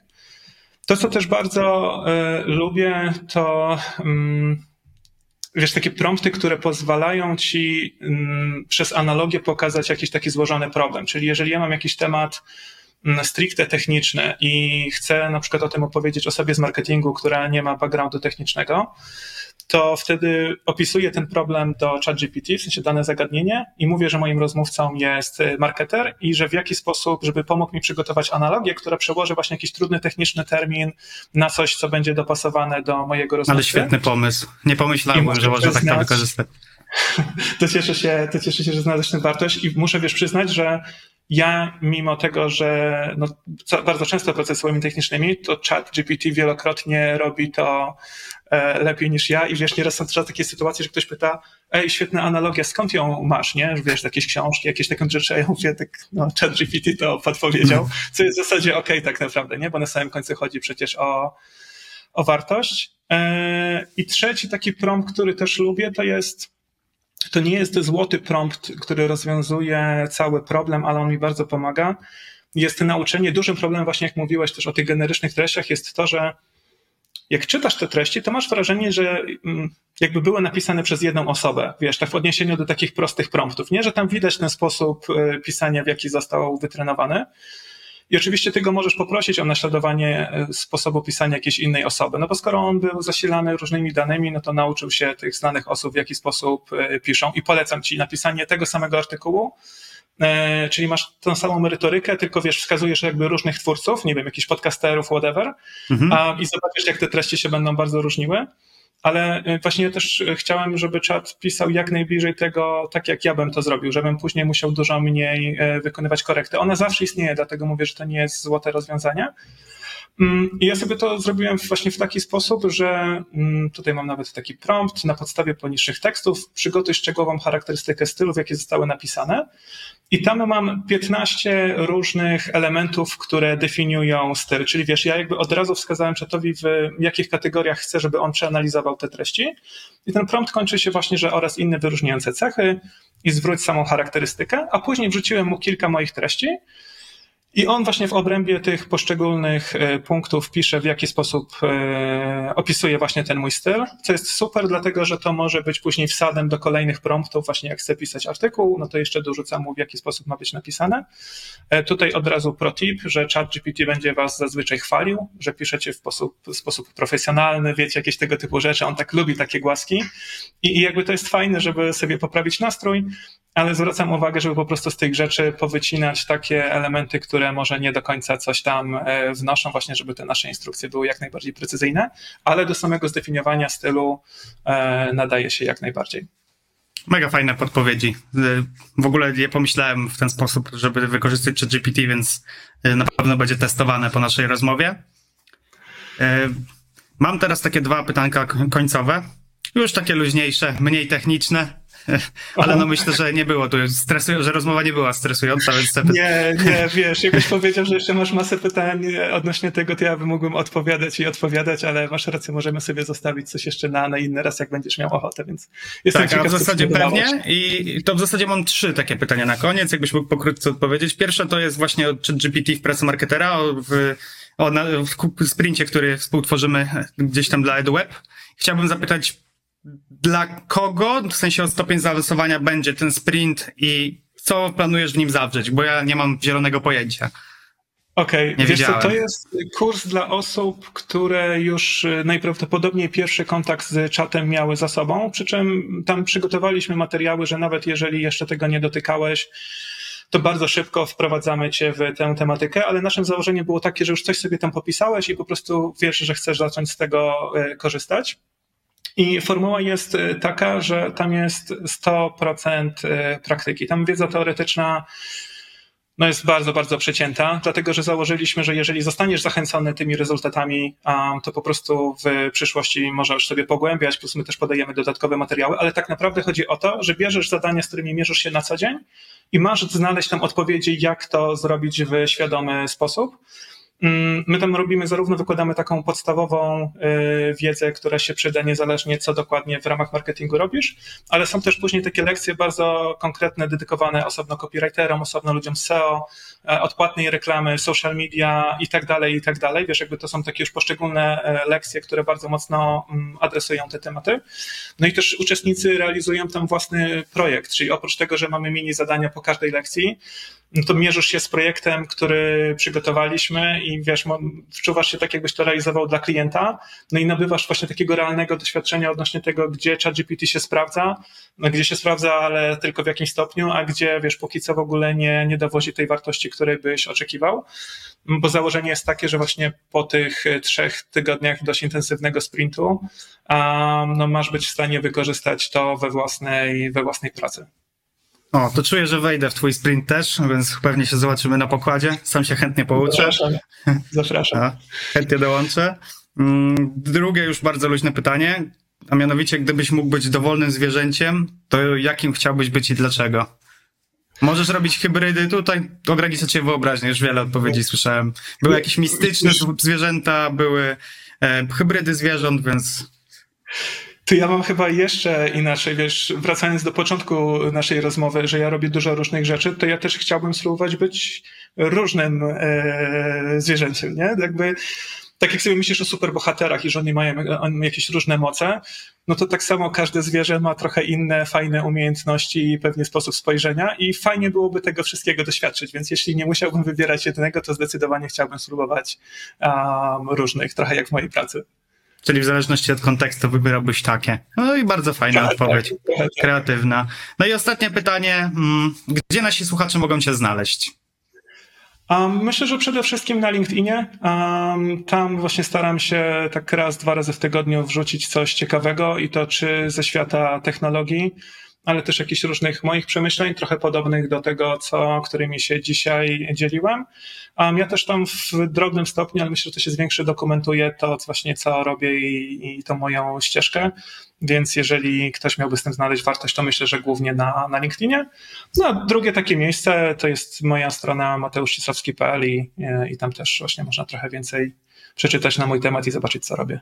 To, co też bardzo y, lubię, to y, wiesz, takie prompty, które pozwalają ci y, przez analogię pokazać jakiś taki złożony problem. Czyli jeżeli ja mam jakiś temat, stricte techniczne i chcę na przykład o tym opowiedzieć osobie z marketingu, która nie ma backgroundu technicznego, to wtedy opisuję ten problem do ChatGPT, w sensie dane zagadnienie i mówię, że moim rozmówcą jest marketer i że w jaki sposób, żeby pomógł mi przygotować analogię, która przełoży właśnie jakiś trudny techniczny termin na coś, co będzie dopasowane do mojego rozmówcy. Ale świetny pomysł. Nie pomyślałem, że można tak to wykorzystać. [LAUGHS] To cieszę się, to cieszę się, że znalazłeś tę wartość i muszę wiesz przyznać, że ja, mimo tego, że no, bardzo często pracuję swoimi technicznymi, to chat GPT wielokrotnie robi to e, lepiej niż ja i wiesz, nieraz są też takie sytuacje, że ktoś pyta, ej, świetna analogia, skąd ją masz, nie? Wiesz, jakieś książki, jakieś takie rzeczy, a ja mówię, tak, no, chat GPT to podpowiedział, co jest w zasadzie okej okay, tak naprawdę, nie? Bo na samym końcu chodzi przecież o, o wartość. E, I trzeci taki prompt, który też lubię, to jest to nie jest złoty prompt, który rozwiązuje cały problem, ale on mi bardzo pomaga. Jest nauczenie, dużym problemem właśnie jak mówiłeś też o tych generycznych treściach jest to, że jak czytasz te treści, to masz wrażenie, że mm, jakby były napisane przez jedną osobę, wiesz, tak w odniesieniu do takich prostych promptów, nie? Że tam widać ten sposób e, pisania, w jaki został wytrenowany. I oczywiście ty go możesz poprosić o naśladowanie e, sposobu pisania jakiejś innej osoby. No bo skoro on był zasilany różnymi danymi, no to nauczył się tych znanych osób, w jaki sposób e, piszą. I polecam ci napisanie tego samego artykułu, e, czyli masz tą samą merytorykę, tylko wiesz, wskazujesz jakby różnych twórców, nie wiem, jakichś podcasterów, whatever, mhm. a, i zobaczysz, jak te treści się będą bardzo różniły ale y, właśnie też y, chciałem, żeby czat pisał jak najbliżej tego, tak jak ja bym to zrobił, żebym później musiał dużo mniej y, wykonywać korekty. Ona zawsze istnieje, dlatego mówię, że to nie jest złote rozwiązanie. Mm, I ja sobie to zrobiłem właśnie w taki sposób, że mm, tutaj mam nawet taki prompt na podstawie poniższych tekstów, przygotuj szczegółową charakterystykę stylów, jakie zostały napisane. I tam mam 15 różnych elementów, które definiują styl. Czyli wiesz, ja jakby od razu wskazałem czatowi, w jakich kategoriach chcę, żeby on przeanalizował te treści. I ten prompt kończy się właśnie, że oraz inne wyróżniające cechy i zwróć samą charakterystykę, a później wrzuciłem mu kilka moich treści i on właśnie w obrębie tych poszczególnych e, punktów pisze, w jaki sposób e, opisuje właśnie ten mój styl, co jest super, dlatego że to może być później wsadem do kolejnych promptów, właśnie jak chcę pisać artykuł, no to jeszcze dorzucam mu, w jaki sposób ma być napisane. E, tutaj od razu pro tip, że ChatGPT będzie was zazwyczaj chwalił, że piszecie w sposób, w sposób profesjonalny, wiecie, jakieś tego typu rzeczy, on tak lubi takie głaski i, i jakby to jest fajne, żeby sobie poprawić nastrój, ale zwracam uwagę, żeby po prostu z tych rzeczy powycinać takie elementy, które może nie do końca coś tam e, wnoszą, właśnie żeby te nasze instrukcje były jak najbardziej precyzyjne, ale do samego zdefiniowania stylu e, nadaje się jak najbardziej. Mega fajne podpowiedzi. E, w ogóle nie pomyślałem w ten sposób, żeby wykorzystać GPT, więc na pewno będzie testowane po naszej rozmowie. Mam teraz takie dwa pytanka końcowe. już takie luźniejsze, mniej techniczne. [LAUGHS] Ale no myślę, że nie było tu stresujące, że rozmowa nie była stresująca, więc... Nie, nie, wiesz, jakbyś powiedział, że jeszcze masz masę pytań odnośnie tego, to ja bym mógłbym odpowiadać i odpowiadać, ale masz rację, możemy sobie zostawić coś jeszcze na, na inny raz, jak będziesz miał ochotę, więc jestem tak, ciekaw, w zasadzie pewnie i to w zasadzie mam trzy takie pytania na koniec, jakbyś mógł pokrótce odpowiedzieć. Pierwsze to jest właśnie od GPT w pracy marketera, w, o, na, w sprincie, który współtworzymy gdzieś tam dla EduWeb. Chciałbym zapytać, dla kogo, w sensie o stopień zaawansowania będzie ten sprint i co planujesz w nim zawrzeć, bo ja nie mam zielonego pojęcia. Okej, okay. wiesz co, to jest kurs dla osób, które już y, najprawdopodobniej pierwszy kontakt z czatem miały za sobą, przy czym tam przygotowaliśmy materiały, że nawet jeżeli jeszcze tego nie dotykałeś, to bardzo szybko wprowadzamy cię w tę tematykę, ale naszym założeniem było takie, że już coś sobie tam popisałeś i po prostu wiesz, że chcesz zacząć z tego y, korzystać. I formuła jest y, taka, że tam jest 100% y, praktyki. Tam wiedza teoretyczna no jest bardzo, bardzo przecięta, dlatego że założyliśmy, że jeżeli zostaniesz zachęcony tymi rezultatami, to po prostu w przyszłości możesz sobie pogłębiać, plus my też podajemy dodatkowe materiały, ale tak naprawdę chodzi o to, że bierzesz zadania, z którymi mierzysz się na co dzień i masz znaleźć tam odpowiedzi, jak to zrobić w świadomy sposób. Mm, my tam robimy, zarówno wykładamy taką podstawową y, wiedzę, która się przyda niezależnie co dokładnie w ramach marketingu robisz, ale są też później takie lekcje bardzo konkretne, dedykowane osobno copywriterom, osobno ludziom SEO, e, odpłatnej reklamy, social media i tak dalej, i tak dalej. Wiesz, jakby to są takie już poszczególne e, lekcje, które bardzo mocno mm, adresują te tematy. No i też uczestnicy realizują tam własny projekt, czyli oprócz tego, że mamy mini zadania po każdej lekcji, no to mierzysz się z projektem, który przygotowaliśmy i wiesz, wczuwasz się tak, jakbyś to realizował dla klienta, no i nabywasz właśnie takiego realnego doświadczenia odnośnie tego, gdzie ChatGPT się sprawdza, no gdzie się sprawdza, ale tylko w jakimś stopniu, a gdzie, wiesz, póki co w ogóle nie, nie dowozi tej wartości, której byś oczekiwał, bo założenie jest takie, że właśnie po tych trzech tygodniach dość intensywnego sprintu, um, no masz być w stanie wykorzystać to we własnej, we własnej pracy. O, to czuję, że wejdę w twój sprint też, więc pewnie się zobaczymy na pokładzie. Sam się chętnie pouczę. Zapraszam. Zapraszam. A, chętnie dołączę. Mm, drugie już bardzo luźne pytanie, a mianowicie, gdybyś mógł być dowolnym zwierzęciem, to jakim chciałbyś być i dlaczego? Możesz robić hybrydy, tutaj ogranicza cię wyobraźnię, już wiele odpowiedzi słyszałem. Były jakieś mistyczne zwierzęta, były e, hybrydy zwierząt, więc... To ja mam chyba jeszcze inaczej, wiesz, wracając do początku naszej rozmowy, że ja robię dużo różnych rzeczy, to ja też chciałbym spróbować być różnym e, zwierzęciem, nie? Jakby, tak jak sobie myślisz o superbohaterach i że oni mają jakieś różne moce, no to tak samo każde zwierzę ma trochę inne, fajne umiejętności i pewnie sposób spojrzenia i fajnie byłoby tego wszystkiego doświadczyć, więc jeśli nie musiałbym wybierać jednego, to zdecydowanie chciałbym spróbować um, różnych, trochę jak w mojej pracy. Czyli w zależności od kontekstu wybierałbyś takie. No i bardzo fajna tak, odpowiedź. Tak, tak. Kreatywna. No i ostatnie pytanie. Mm, gdzie nasi słuchacze mogą cię znaleźć? Um, myślę, że przede wszystkim na LinkedInie. Um, tam właśnie staram się tak raz, dwa razy w tygodniu wrzucić coś ciekawego i to czy ze świata technologii, ale też jakichś różnych moich przemyśleń, trochę podobnych do tego, co, którymi się dzisiaj dzieliłem. Um, ja też tam w drobnym stopniu, ale myślę, że to się zwiększy, dokumentuję to właśnie, co robię i, i tą moją ścieżkę. Więc jeżeli ktoś miałby z tym znaleźć wartość, to myślę, że głównie na, na LinkedInie. No, a drugie takie miejsce to jest moja strona mateuszcisowski.pl i, i tam też właśnie można trochę więcej przeczytać na mój temat i zobaczyć, co robię.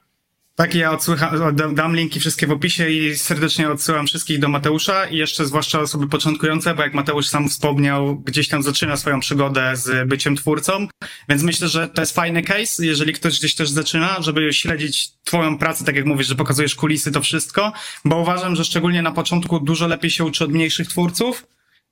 Tak, ja odsłucham, dam linki wszystkie w opisie i serdecznie odsyłam wszystkich do Mateusza i jeszcze zwłaszcza osoby początkujące, bo jak Mateusz sam wspomniał, gdzieś tam zaczyna swoją przygodę z byciem twórcą, więc myślę, że to jest fajny case, jeżeli ktoś gdzieś też zaczyna, żeby śledzić twoją pracę, tak jak mówisz, że pokazujesz kulisy, to wszystko, bo uważam, że szczególnie na początku dużo lepiej się uczy od mniejszych twórców,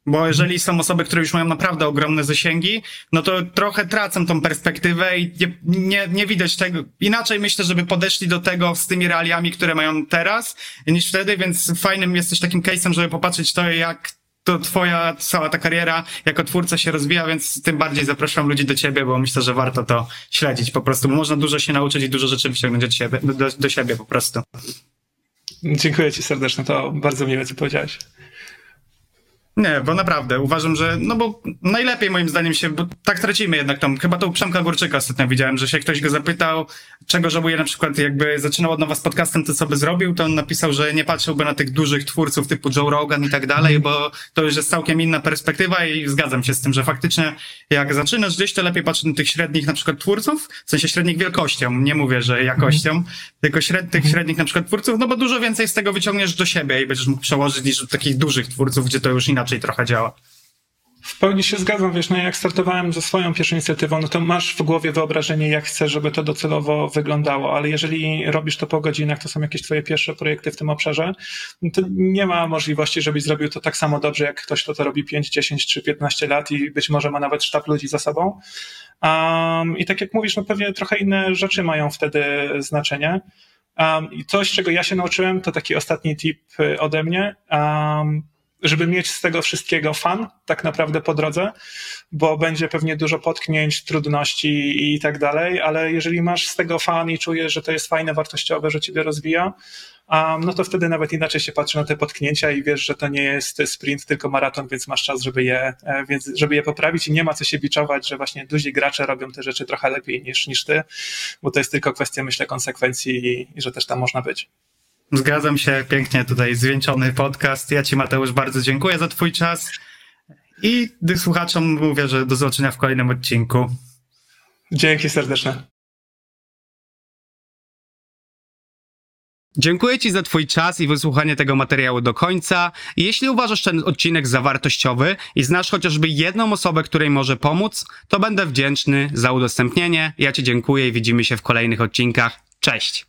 bo jeżeli są osoby, które już mają naprawdę ogromne zasięgi, no to trochę tracą tą perspektywę i nie, nie, nie widać tego. Inaczej myślę, żeby podeszli do tego z tymi realiami, które mają teraz, niż wtedy, więc fajnym jesteś takim case'em, żeby popatrzeć to, jak to twoja cała ta kariera jako twórca się rozwija, więc tym bardziej zapraszam ludzi do ciebie, bo myślę, że warto to śledzić po prostu. Można dużo się nauczyć i dużo rzeczy wyciągnąć do siebie, do, do siebie po prostu. Dziękuję ci serdecznie, to bardzo miłe, co powiedziałeś. Nie, bo naprawdę uważam, że no bo najlepiej moim zdaniem się, bo tak tracimy jednak tam, chyba to u Przemka Górczyka ostatnio widziałem, że się ktoś go zapytał, czego żałuje na przykład jakby zaczynał od nowa z podcastem, to co by zrobił, to on napisał, że nie patrzyłby na tych dużych twórców typu Joe Rogan i tak dalej, bo to już jest całkiem inna perspektywa i zgadzam się z tym, że faktycznie jak zaczynasz gdzieś, to lepiej patrzeć na tych średnich na przykład twórców, w sensie średnich wielkością, nie mówię, że jakością, tylko śred, tych średnich na przykład twórców, no bo dużo więcej z tego wyciągniesz do siebie i będziesz mógł przełożyć niż do takich dużych twórców, gdzie to już inaczej trochę działa. W pełni się zgadzam, wiesz, no jak startowałem ze swoją pierwszą inicjatywą, no to masz w głowie wyobrażenie, jak chcesz, żeby to docelowo wyglądało, ale jeżeli robisz to po godzinach, to są jakieś twoje pierwsze projekty w tym obszarze, no to nie ma możliwości, żebyś zrobił to tak samo dobrze, jak ktoś, kto to robi 5, 10 czy 15 lat i być może ma nawet sztab ludzi za sobą. Um, I tak jak mówisz, no pewnie trochę inne rzeczy mają wtedy znaczenie. Um, I coś, czego ja się nauczyłem, to taki ostatni tip y, ode mnie. Um, żeby mieć z tego wszystkiego fan, tak naprawdę po drodze, bo będzie pewnie dużo potknięć, trudności i tak dalej, ale jeżeli masz z tego fan i czujesz, że to jest fajne, wartościowe, że ciebie rozwija, no to wtedy nawet inaczej się patrzy na te potknięcia i wiesz, że to nie jest sprint, tylko maraton, więc masz czas, żeby je, e, więc, żeby je poprawić i nie ma co się biczować, że właśnie duzi gracze robią te rzeczy trochę lepiej niż, niż ty, bo to jest tylko kwestia, myślę, konsekwencji i, i że też tam można być. Zgadzam się, pięknie tutaj zwieńczony podcast. Ja Ci, Mateusz, bardzo dziękuję za Twój czas i słuchaczom mówię, że do zobaczenia w kolejnym odcinku. Dzięki serdeczne. Dziękuję Ci za Twój czas i wysłuchanie tego materiału do końca. Jeśli uważasz ten odcinek za wartościowy i znasz chociażby jedną osobę, której może pomóc, to będę wdzięczny za udostępnienie. Ja Ci dziękuję i widzimy się w kolejnych odcinkach. Cześć!